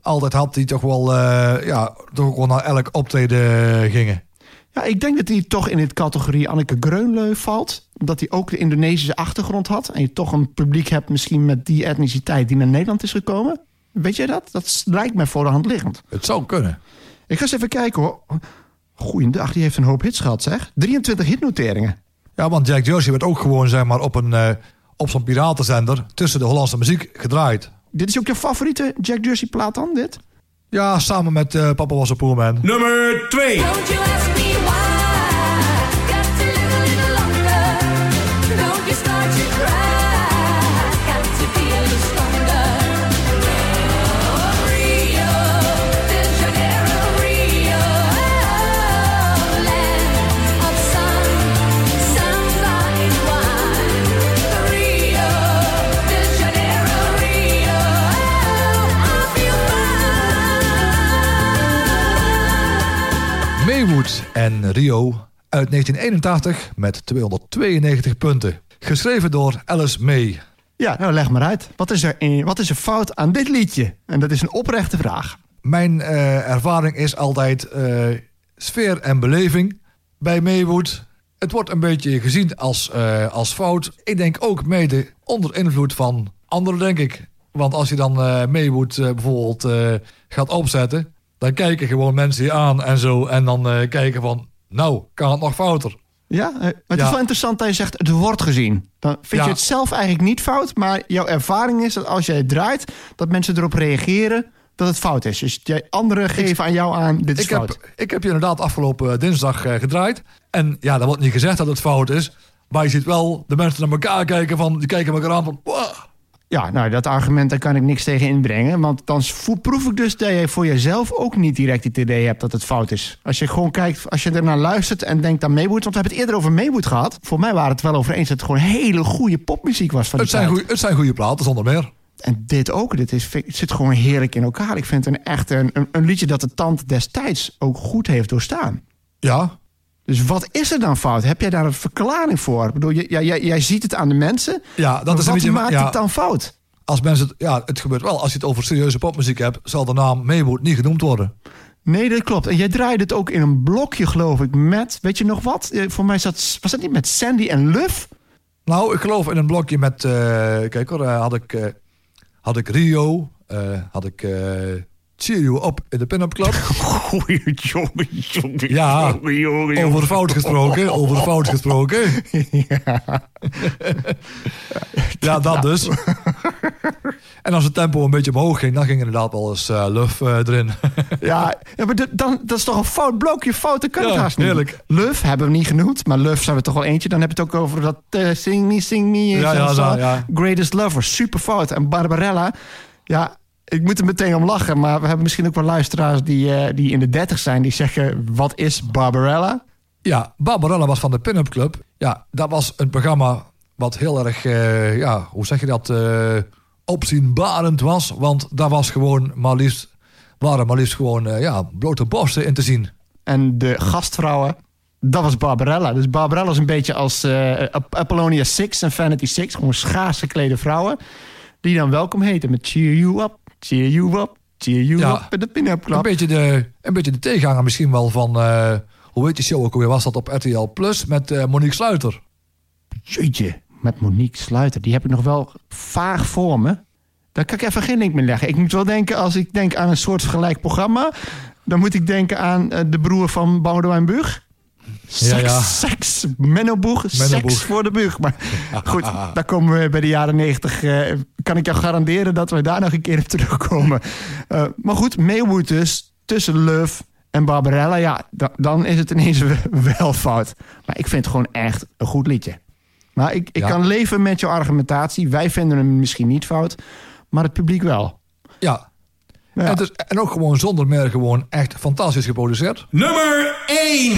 Speaker 2: altijd had. Die toch wel, eh, ja, toch wel naar elk optreden gingen.
Speaker 1: Ja, ik denk dat hij toch in de categorie Anneke Greunleu valt. Dat hij ook de Indonesische achtergrond had. En je toch een publiek hebt misschien met die etniciteit die naar Nederland is gekomen. Weet jij dat? Dat lijkt mij voor de hand liggend.
Speaker 2: Het zou kunnen.
Speaker 1: Ik ga eens even kijken hoor. Goeiedag, die heeft een hoop hits gehad zeg. 23 hitnoteringen.
Speaker 2: Ja, want Jack Jersey werd ook gewoon zeg maar, op, een, eh, op zo'n piratenzender tussen de Hollandse muziek gedraaid.
Speaker 1: Dit is ook je favoriete Jack Jersey plaat dan, dit?
Speaker 2: Ja, samen met eh, Papa Was a Poor Man.
Speaker 3: Nummer 2.
Speaker 6: Fine.
Speaker 2: Maywood en Rio uit 1981 met 292 punten. Geschreven door Alice May.
Speaker 1: Ja, nou leg maar uit. Wat is er, in, wat is er fout aan dit liedje? En dat is een oprechte vraag.
Speaker 2: Mijn eh, ervaring is altijd eh, sfeer en beleving bij Maywood. Het wordt een beetje gezien als, eh, als fout. Ik denk ook mede onder invloed van anderen, denk ik. Want als je dan Maywood bijvoorbeeld gaat opzetten... dan kijken gewoon mensen je aan en zo. En dan eh, kijken van, nou, kan het nog fouter?
Speaker 1: Ja, eh, maar het
Speaker 2: Ja.
Speaker 1: is wel interessant dat je zegt het wordt gezien. Dan vind
Speaker 2: Ja.
Speaker 1: je het zelf eigenlijk niet fout, maar jouw ervaring is dat als jij het draait, dat mensen erop reageren dat het fout is. Dus jij, anderen geven aan jou aan, dit is
Speaker 2: Ik
Speaker 1: fout.
Speaker 2: heb, ik heb je inderdaad afgelopen eh, dinsdag gedraaid. En ja, dan wordt niet gezegd dat het fout is. Maar je ziet wel de mensen naar elkaar kijken van... die kijken elkaar aan van...
Speaker 1: Ja, nou, dat argument, daar kan ik niks tegen inbrengen. Want dan proef ik dus dat je voor jezelf ook niet direct het idee hebt dat het fout is. Als je gewoon kijkt, als je ernaar luistert en denkt aan Maywood. Want we hebben het eerder over Maywood gehad. Voor mij waren het wel over eens dat het gewoon hele goede popmuziek was van
Speaker 2: Het zijn, goeie, het zijn goede platen, zonder meer.
Speaker 1: En dit ook. Dit is, zit gewoon heerlijk in elkaar. Ik vind het een echt een, een, een liedje dat de tand destijds ook goed heeft doorstaan.
Speaker 2: Ja,
Speaker 1: Dus wat is er dan fout? Heb jij daar een verklaring voor? Ik bedoel, jij, jij, jij ziet het aan de mensen.
Speaker 2: ja dat
Speaker 1: maar
Speaker 2: is een beetje...
Speaker 1: maakt
Speaker 2: ja,
Speaker 1: het dan fout?
Speaker 2: Als mensen het, ja, het gebeurt wel. Als je het over serieuze popmuziek hebt... zal de naam Maywood niet genoemd worden.
Speaker 1: Nee, dat klopt. En jij draaide het ook in een blokje, geloof ik, met... Weet je nog wat? Eh, Voor mij zat, was dat niet met Sandy en Luf?
Speaker 2: Nou, ik geloof in een blokje met... eh, kijk hoor, eh, had ik, had ik Rio... had ik Cheer You Up in de Pin-Up Club.
Speaker 1: Goeie jongen, jongen,
Speaker 2: Ja,
Speaker 1: jongen, jongen, jongen.
Speaker 2: over fout gesproken, over fout gesproken. Ja, dat dus. En als het tempo een beetje omhoog ging, dan ging inderdaad wel eens eh luf eh, erin.
Speaker 1: Ja, ja maar dan, dat is toch een fout blokje fout, dat kan het
Speaker 2: Ja,
Speaker 1: haast niet.
Speaker 2: heerlijk.
Speaker 1: Luf hebben we niet genoemd, maar Luf zijn we toch wel eentje. Dan heb je het ook over dat eh, Sing Me, Sing Me.
Speaker 2: Ja, ja,
Speaker 1: zo.
Speaker 2: ja, ja.
Speaker 1: Greatest Lover, super fout. En Barbarella, ja, ik moet er meteen om lachen. Maar we hebben misschien ook wel luisteraars die, eh, die in de dertig zijn. Die zeggen, wat is Barbarella?
Speaker 2: Ja, Barbarella was van de Pin-Up Club. Ja, dat was een programma wat heel erg, eh, ja, hoe zeg je dat, eh, opzienbarend was. Want daar was gewoon maar liefst, waren maar liefst gewoon, ja, blote borsten in te zien.
Speaker 1: En de gastvrouwen, dat was Barbarella. Dus Barbarella is een beetje als Ap- Apollonia 6 en Vanity 6. Gewoon schaars geklede vrouwen. Die dan welkom heten met cheer you up, cheer you up, cheer you
Speaker 2: Ja.
Speaker 1: up. En de pin-up
Speaker 2: Een
Speaker 1: club.
Speaker 2: beetje, de, een beetje de tegenhanger misschien wel van, eh, hoe heet die show ook alweer, was dat op RTL Plus met eh, Monique Sluiter.
Speaker 1: Jeetje, met Monique Sluiter. Die heb ik nog wel vaag voor me. Daar kan ik even geen link meer leggen. Ik moet wel denken, als ik denk aan een soort gelijk programma... dan moet ik denken aan eh, de broer van Boudewijn Buug. Seks,
Speaker 2: Ja, ja.
Speaker 1: seks, Menno Boeg,
Speaker 2: Menno
Speaker 1: seks voor de Buug. Maar goed, daar komen we bij de jaren negentig. eh, kan ik jou garanderen dat we daar nog een keer op terugkomen. Eh, maar goed, Maywood dus, tussen Love en Barbarella. Ja, da- dan is het ineens wel fout. Maar ik vind het gewoon echt een goed liedje. Maar ik, ik
Speaker 2: Ja.
Speaker 1: kan leven met jouw argumentatie. Wij vinden hem misschien niet fout, maar het publiek wel.
Speaker 2: Ja.
Speaker 1: Ja.
Speaker 2: En, is- en ook gewoon zonder meer gewoon echt fantastisch geproduceerd.
Speaker 3: Nummer 1.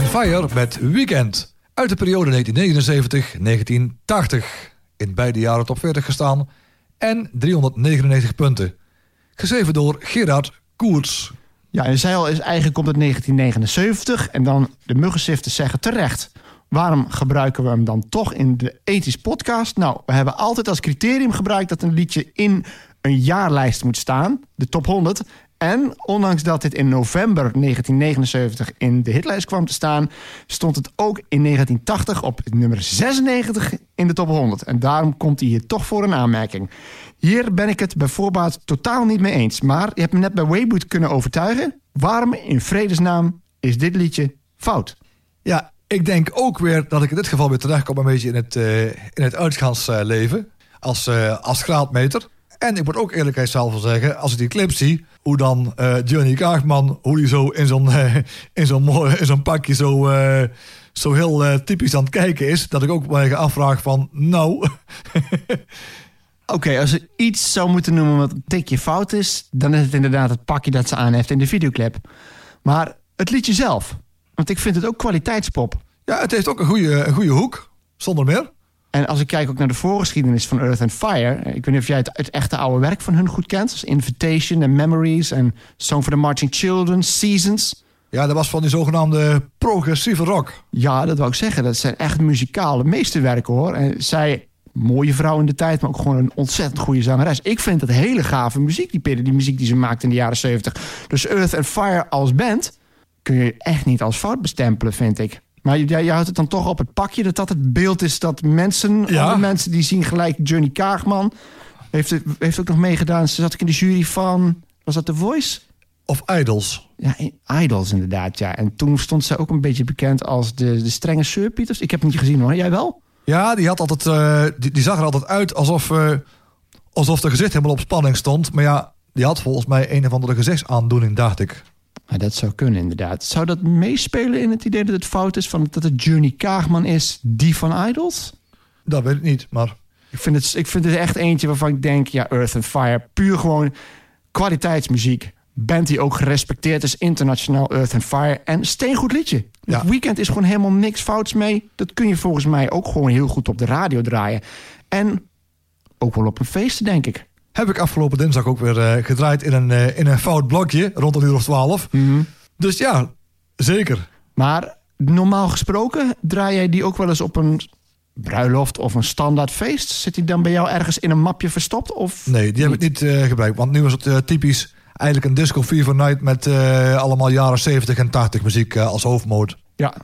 Speaker 7: And
Speaker 2: Fire met Weekend. Uit de periode 1979-1980. In beide jaren top 40 gestaan. En 399 punten. Geschreven door Gerard Koerts.
Speaker 1: Ja, en zij al is eigenlijk komt uit 1979. En dan de muggensifters zeggen terecht. Waarom gebruiken we hem dan toch in de ethisch podcast? Nou, we hebben altijd als criterium gebruikt dat een liedje in een jaarlijst moet staan. De top 100. En ondanks dat dit in november 1979 in de hitlijst kwam te staan... stond het ook in 1980 op nummer 96 in de top 100. En daarom komt hij hier toch voor een aanmerking. Hier ben ik het bij voorbaat totaal niet mee eens. Maar je hebt me net bij Wayboot kunnen overtuigen. Waarom in vredesnaam is dit liedje fout?
Speaker 2: Ja, ik denk ook weer dat ik in dit geval weer terechtkom een beetje in het, eh, in het uitgaansleven. Als, eh, als graadmeter. En ik moet ook eerlijkheidshalve zeggen, als ik die clip zie, hoe dan eh Johnny Kaagman, hoe die zo in zo'n eh, in zo'n mooi- in zo'n pakje zo, eh, zo heel typisch aan het kijken is, dat ik ook me afvraag van, nou,
Speaker 1: Oké, als er iets zou moeten noemen wat een tikje fout is... dan is het inderdaad het pakje dat ze aan heeft in de videoclip. Maar het liedje zelf. Want ik vind het ook kwaliteitspop.
Speaker 2: ja, het heeft ook een goede, een goede hoek, zonder meer.
Speaker 1: En als ik kijk ook naar de voorgeschiedenis van Earth and Fire... ik weet niet of jij het, het echte oude werk van hun goed kent... zoals Invitation en Memories en Song for the Marching Children, Seasons...
Speaker 2: Ja, dat was van die zogenaamde progressieve rock.
Speaker 1: Ja, dat wou ik zeggen. Dat zijn echt muzikale meesterwerken hoor. En zij, mooie vrouw in de tijd, maar ook gewoon een ontzettend goede zangeres. Ik vind het hele gave muziek, die, die muziek die ze maakt in de jaren 70. Dus Earth and Fire als band kun je echt niet als fout bestempelen, vind ik. Maar je, je houdt het dan toch op het pakje dat dat het beeld is dat mensen,
Speaker 2: Ja.
Speaker 1: andere mensen die zien gelijk Johnny Kaagman. Heeft, heeft ook nog meegedaan. Ze zat ik in de jury van, was dat The Voice?
Speaker 2: Of Idols.
Speaker 1: Ja, Idols inderdaad, ja. En toen stond ze ook een beetje bekend als de, de strenge Sir Pieters. Ik heb het niet gezien hoor, jij wel?
Speaker 2: Ja, die, had altijd, eh, die, die zag er altijd uit alsof, eh alsof de gezicht helemaal op spanning stond. Maar ja, die had volgens mij een of andere gezichtsaandoening, dacht ik.
Speaker 1: Ja, dat zou kunnen inderdaad. Zou dat meespelen in het idee dat het fout is... Van, dat het Journey Kaagman is, die van Idols?
Speaker 2: Dat weet ik niet, maar...
Speaker 1: Ik vind, het, ik vind het echt eentje waarvan ik denk... ja, Earth and Fire, puur gewoon kwaliteitsmuziek. Band die ook gerespecteerd is internationaal, Earth and Fire. En steengoed liedje.
Speaker 2: Ja.
Speaker 1: Het weekend is gewoon helemaal niks fouts mee. Dat kun je volgens mij ook gewoon heel goed op de radio draaien. En ook wel op een feest, denk ik.
Speaker 2: Heb ik afgelopen dinsdag ook weer eh, gedraaid in een, eh, in een fout blokje, rond een uur of twaalf. Dus ja, zeker.
Speaker 1: Maar normaal gesproken draai jij die ook wel eens op een bruiloft of een standaard feest? Zit die dan bij jou ergens in een mapje verstopt? Of
Speaker 2: Nee, die heb ik niet eh, gebruikt. Want nu was het typisch eigenlijk een disco fever night... met allemaal jaren 70 en 80 muziek als hoofdmoot.
Speaker 1: Ja.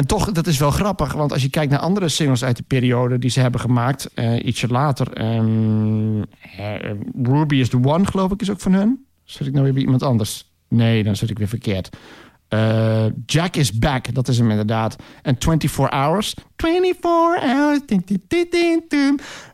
Speaker 1: En toch, dat is wel grappig, want als je kijkt naar andere singles uit de periode die ze hebben gemaakt, eh, ietsje later. ehm, eh, Ruby is the One, geloof ik, is ook van hun. Zit ik nou weer bij iemand anders? Nee, dan zit ik weer verkeerd. Eh, Jack is Back, dat is hem inderdaad. En 24 Hours. 24 Hours.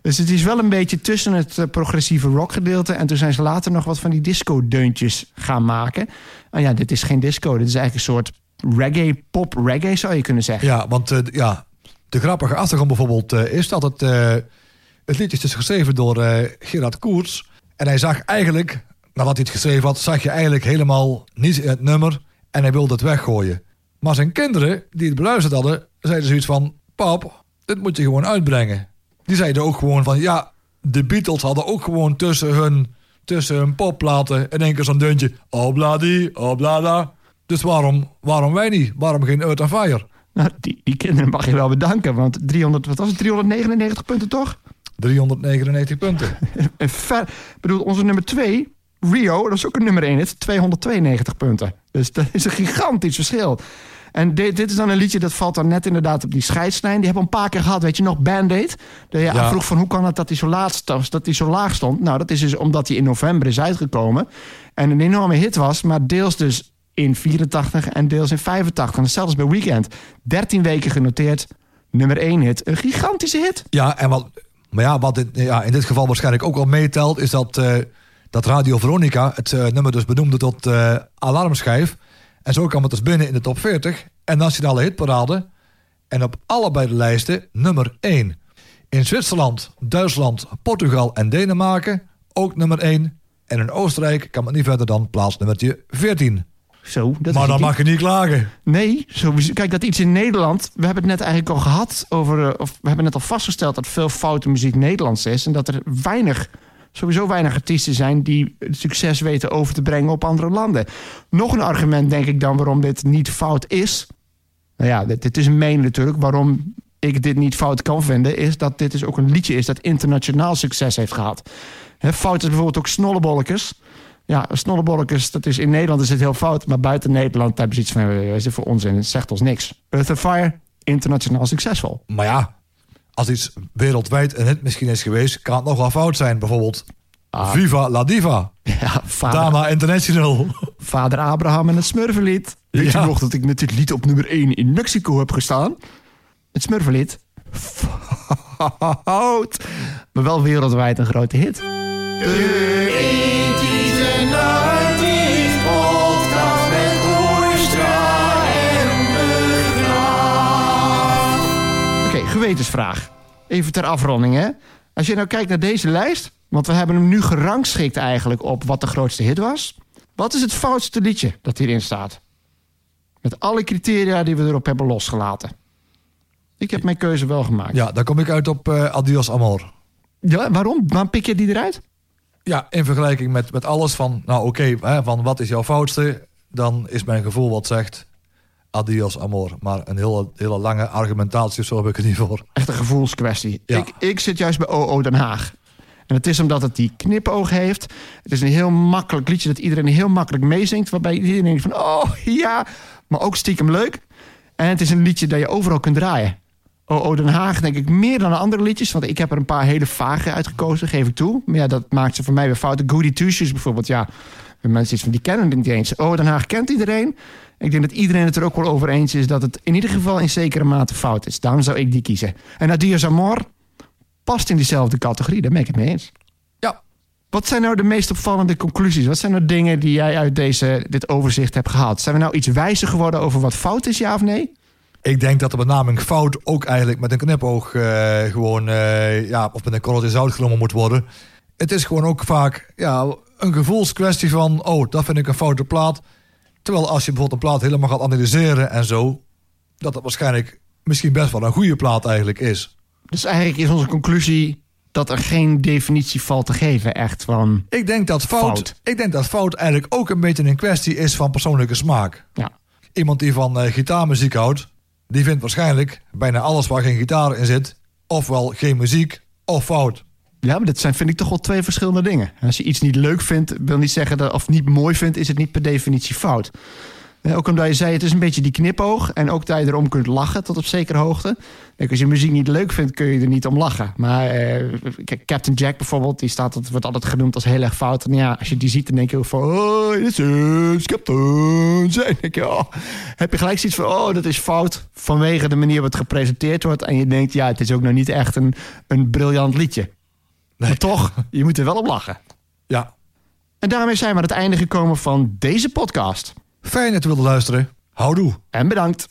Speaker 1: Dus het is wel een beetje tussen het progressieve rock gedeelte. En toen zijn ze later nog wat van die disco-deuntjes gaan maken. Nou ja, dit is geen disco. Dit is eigenlijk een soort reggae, pop reggae zou je kunnen zeggen.
Speaker 2: Ja, want eh, ja, de grappige achtergrond bijvoorbeeld eh, is dat het, eh, het liedje is dus geschreven door Gerard Koerts. En hij zag eigenlijk, nadat hij het geschreven had, zag je eigenlijk helemaal niets in het nummer. En hij wilde het weggooien. Maar zijn kinderen, die het beluisterd hadden, zeiden zoiets van... Pap, dit moet je gewoon uitbrengen. Die zeiden ook gewoon van, ja, de Beatles hadden ook gewoon tussen hun, tussen hun popplaten in één keer zo'n deuntje. Obladi, oblada. Dus waarom, waarom wij niet? Waarom geen Earth and Fire?
Speaker 1: Nou, die, die kinderen mag je wel bedanken. Want 300, wat was het? 399 punten toch?
Speaker 2: 399 punten.
Speaker 1: En ver, ik bedoel, onze nummer 2, Rio, dat is ook een nummer 1 hit, 292 punten. Dus dat is een gigantisch verschil. En dit, dit is dan een liedje dat valt dan net inderdaad op die scheidslijn. Die hebben we een paar keer gehad, weet je nog, Band-Aid. Dat je
Speaker 2: Ja.
Speaker 1: afvroeg van hoe kan het dat hij zo laat stond, dat hij zo laag stond. Nou, dat is dus omdat hij in november is uitgekomen. En een enorme hit was, maar deels dus in 84 en deels in 85. En zelfs bij Weekend. 13 weken genoteerd, nummer 1 hit. Een gigantische hit.
Speaker 2: Ja, en wat, maar ja, wat dit, ja, in dit geval waarschijnlijk ook wel meetelt, is dat, eh, dat Radio Veronica het eh, nummer dus benoemde tot eh, alarmschijf. En zo kwam het dus binnen in de top 40 en nationale hitparade. En op allebei de lijsten nummer 1. In Zwitserland, Duitsland, Portugal en Denemarken ook nummer 1. En in Oostenrijk kan het niet verder dan plaats nummertje 14.
Speaker 1: Zo, dat
Speaker 2: maar dan mag je niet klagen.
Speaker 1: Nee, sowieso. Kijk, dat iets in Nederland. We hebben het net eigenlijk al gehad over. eh, Of we hebben net al vastgesteld dat veel foute muziek Nederlands is. En dat er weinig, sowieso weinig artiesten zijn die het succes weten over te brengen op andere landen. Nog een argument, denk ik dan, waarom dit niet fout is. Nou ja, dit, dit is een mening natuurlijk. Waarom ik dit niet fout kan vinden, is dat dit dus ook een liedje is dat internationaal succes heeft gehad. Fout is bijvoorbeeld ook Snollebolletjes. Ja, Snollebolletjes, dat is in Nederland is het heel fout, maar buiten Nederland hebben ze iets van, eh, is dit voor onzin, het zegt ons niks. Earth and Fire, internationaal succesvol.
Speaker 2: Maar ja, als iets wereldwijd een hit misschien is geweest, kan het nog wel fout zijn. Bijvoorbeeld Viva la Diva.
Speaker 1: Ja, vader,
Speaker 2: Dama International.
Speaker 1: vader Abraham en het Smurfenlied. Weet je nog dat ik met dit lied op nummer 1 in Mexico heb gestaan? Het Smurfenlied. Fout. Maar wel wereldwijd een grote hit. Gewetensvraag. Even ter afronding, hè. Als je nou kijkt naar deze lijst... want we hebben hem nu gerangschikt eigenlijk op wat de grootste hit was. Wat is het foutste liedje dat hierin staat? Met alle criteria die we erop hebben losgelaten. Ik heb mijn keuze wel gemaakt.
Speaker 2: Ja, daar kom ik uit op eh, Adios Amor.
Speaker 1: Ja, waarom? Waarom pik je die eruit?
Speaker 2: Ja, in vergelijking met, met alles van, nou oké, van wat is jouw foutste? Dan is mijn gevoel wat zegt Adios Amor. Maar een hele, hele lange argumentatie, of zo heb ik het niet voor.
Speaker 1: Echt een gevoelskwestie.
Speaker 2: Ja.
Speaker 1: Ik, ik zit juist bij OO Den Haag. En het is omdat het die knipoog heeft. Het is een heel makkelijk liedje dat iedereen heel makkelijk meezingt. Waarbij iedereen denkt van, oh ja, maar ook stiekem leuk. En het is een liedje dat je overal kunt draaien. OO Den Haag denk ik meer dan de andere liedjes. Want ik heb er een paar hele vage uitgekozen, geef ik toe. Maar ja, dat maakt ze voor mij weer fouten. Goody Two Shoes bijvoorbeeld, ja. Mensen iets van, die kennen het niet eens. OO Den Haag kent iedereen. Ik denk dat iedereen het er ook wel over eens is... dat het in ieder geval in zekere mate fout is. Daarom zou ik die kiezen. En Adios Amor past in diezelfde categorie. Daar ben ik het mee eens.
Speaker 2: Ja,
Speaker 1: Wat zijn nou de meest opvallende conclusies? Wat zijn nou dingen die jij uit deze, dit overzicht hebt gehaald? Zijn we nou iets wijzer geworden over wat fout is, ja of nee?
Speaker 2: ik denk dat de benaming fout ook eigenlijk met een knipoog eh, gewoon, eh, ja, of met een korreltje zout genomen moet worden. Het is gewoon ook vaak ja, een gevoelskwestie van, oh, dat vind ik een foute plaat. Terwijl als je bijvoorbeeld een plaat helemaal gaat analyseren en zo, dat het waarschijnlijk misschien best wel een goede plaat eigenlijk is.
Speaker 1: Dus eigenlijk is onze conclusie dat er geen definitie valt te geven, echt van...
Speaker 2: Ik denk dat fout,
Speaker 1: Fout.
Speaker 2: Ik denk dat fout eigenlijk ook een beetje een kwestie is van persoonlijke smaak.
Speaker 1: Ja,
Speaker 2: Iemand die van eh, gitaarmuziek houdt, die vindt waarschijnlijk bijna alles waar geen gitaar in zit, ofwel geen muziek of fout.
Speaker 1: Ja maar dat zijn, vind ik toch wel twee verschillende dingen. Als je iets niet leuk vindt, wil niet zeggen dat, of niet mooi vindt, is het niet per definitie fout. Ook omdat je zei, het is een beetje die knipoog. En ook dat je erom kunt lachen tot op zekere hoogte. Kijk, als je muziek niet leuk vindt, kun je er niet om lachen. Maar eh, Captain Jack bijvoorbeeld, die staat, wordt altijd genoemd als heel erg fout. En ja, als je die ziet, dan denk je ook van... Oh, dit is Captain Jack. Denk je, oh, heb je gelijk zoiets van... Oh, dat is fout vanwege de manier waarop het gepresenteerd wordt. En je denkt, ja, het is ook nog niet echt een, een briljant liedje. Maar toch, je moet er wel op lachen.
Speaker 2: Ja.
Speaker 1: En daarmee zijn we aan het einde gekomen van deze podcast.
Speaker 2: Fijn dat u wilde luisteren. Houdoe.
Speaker 1: En bedankt.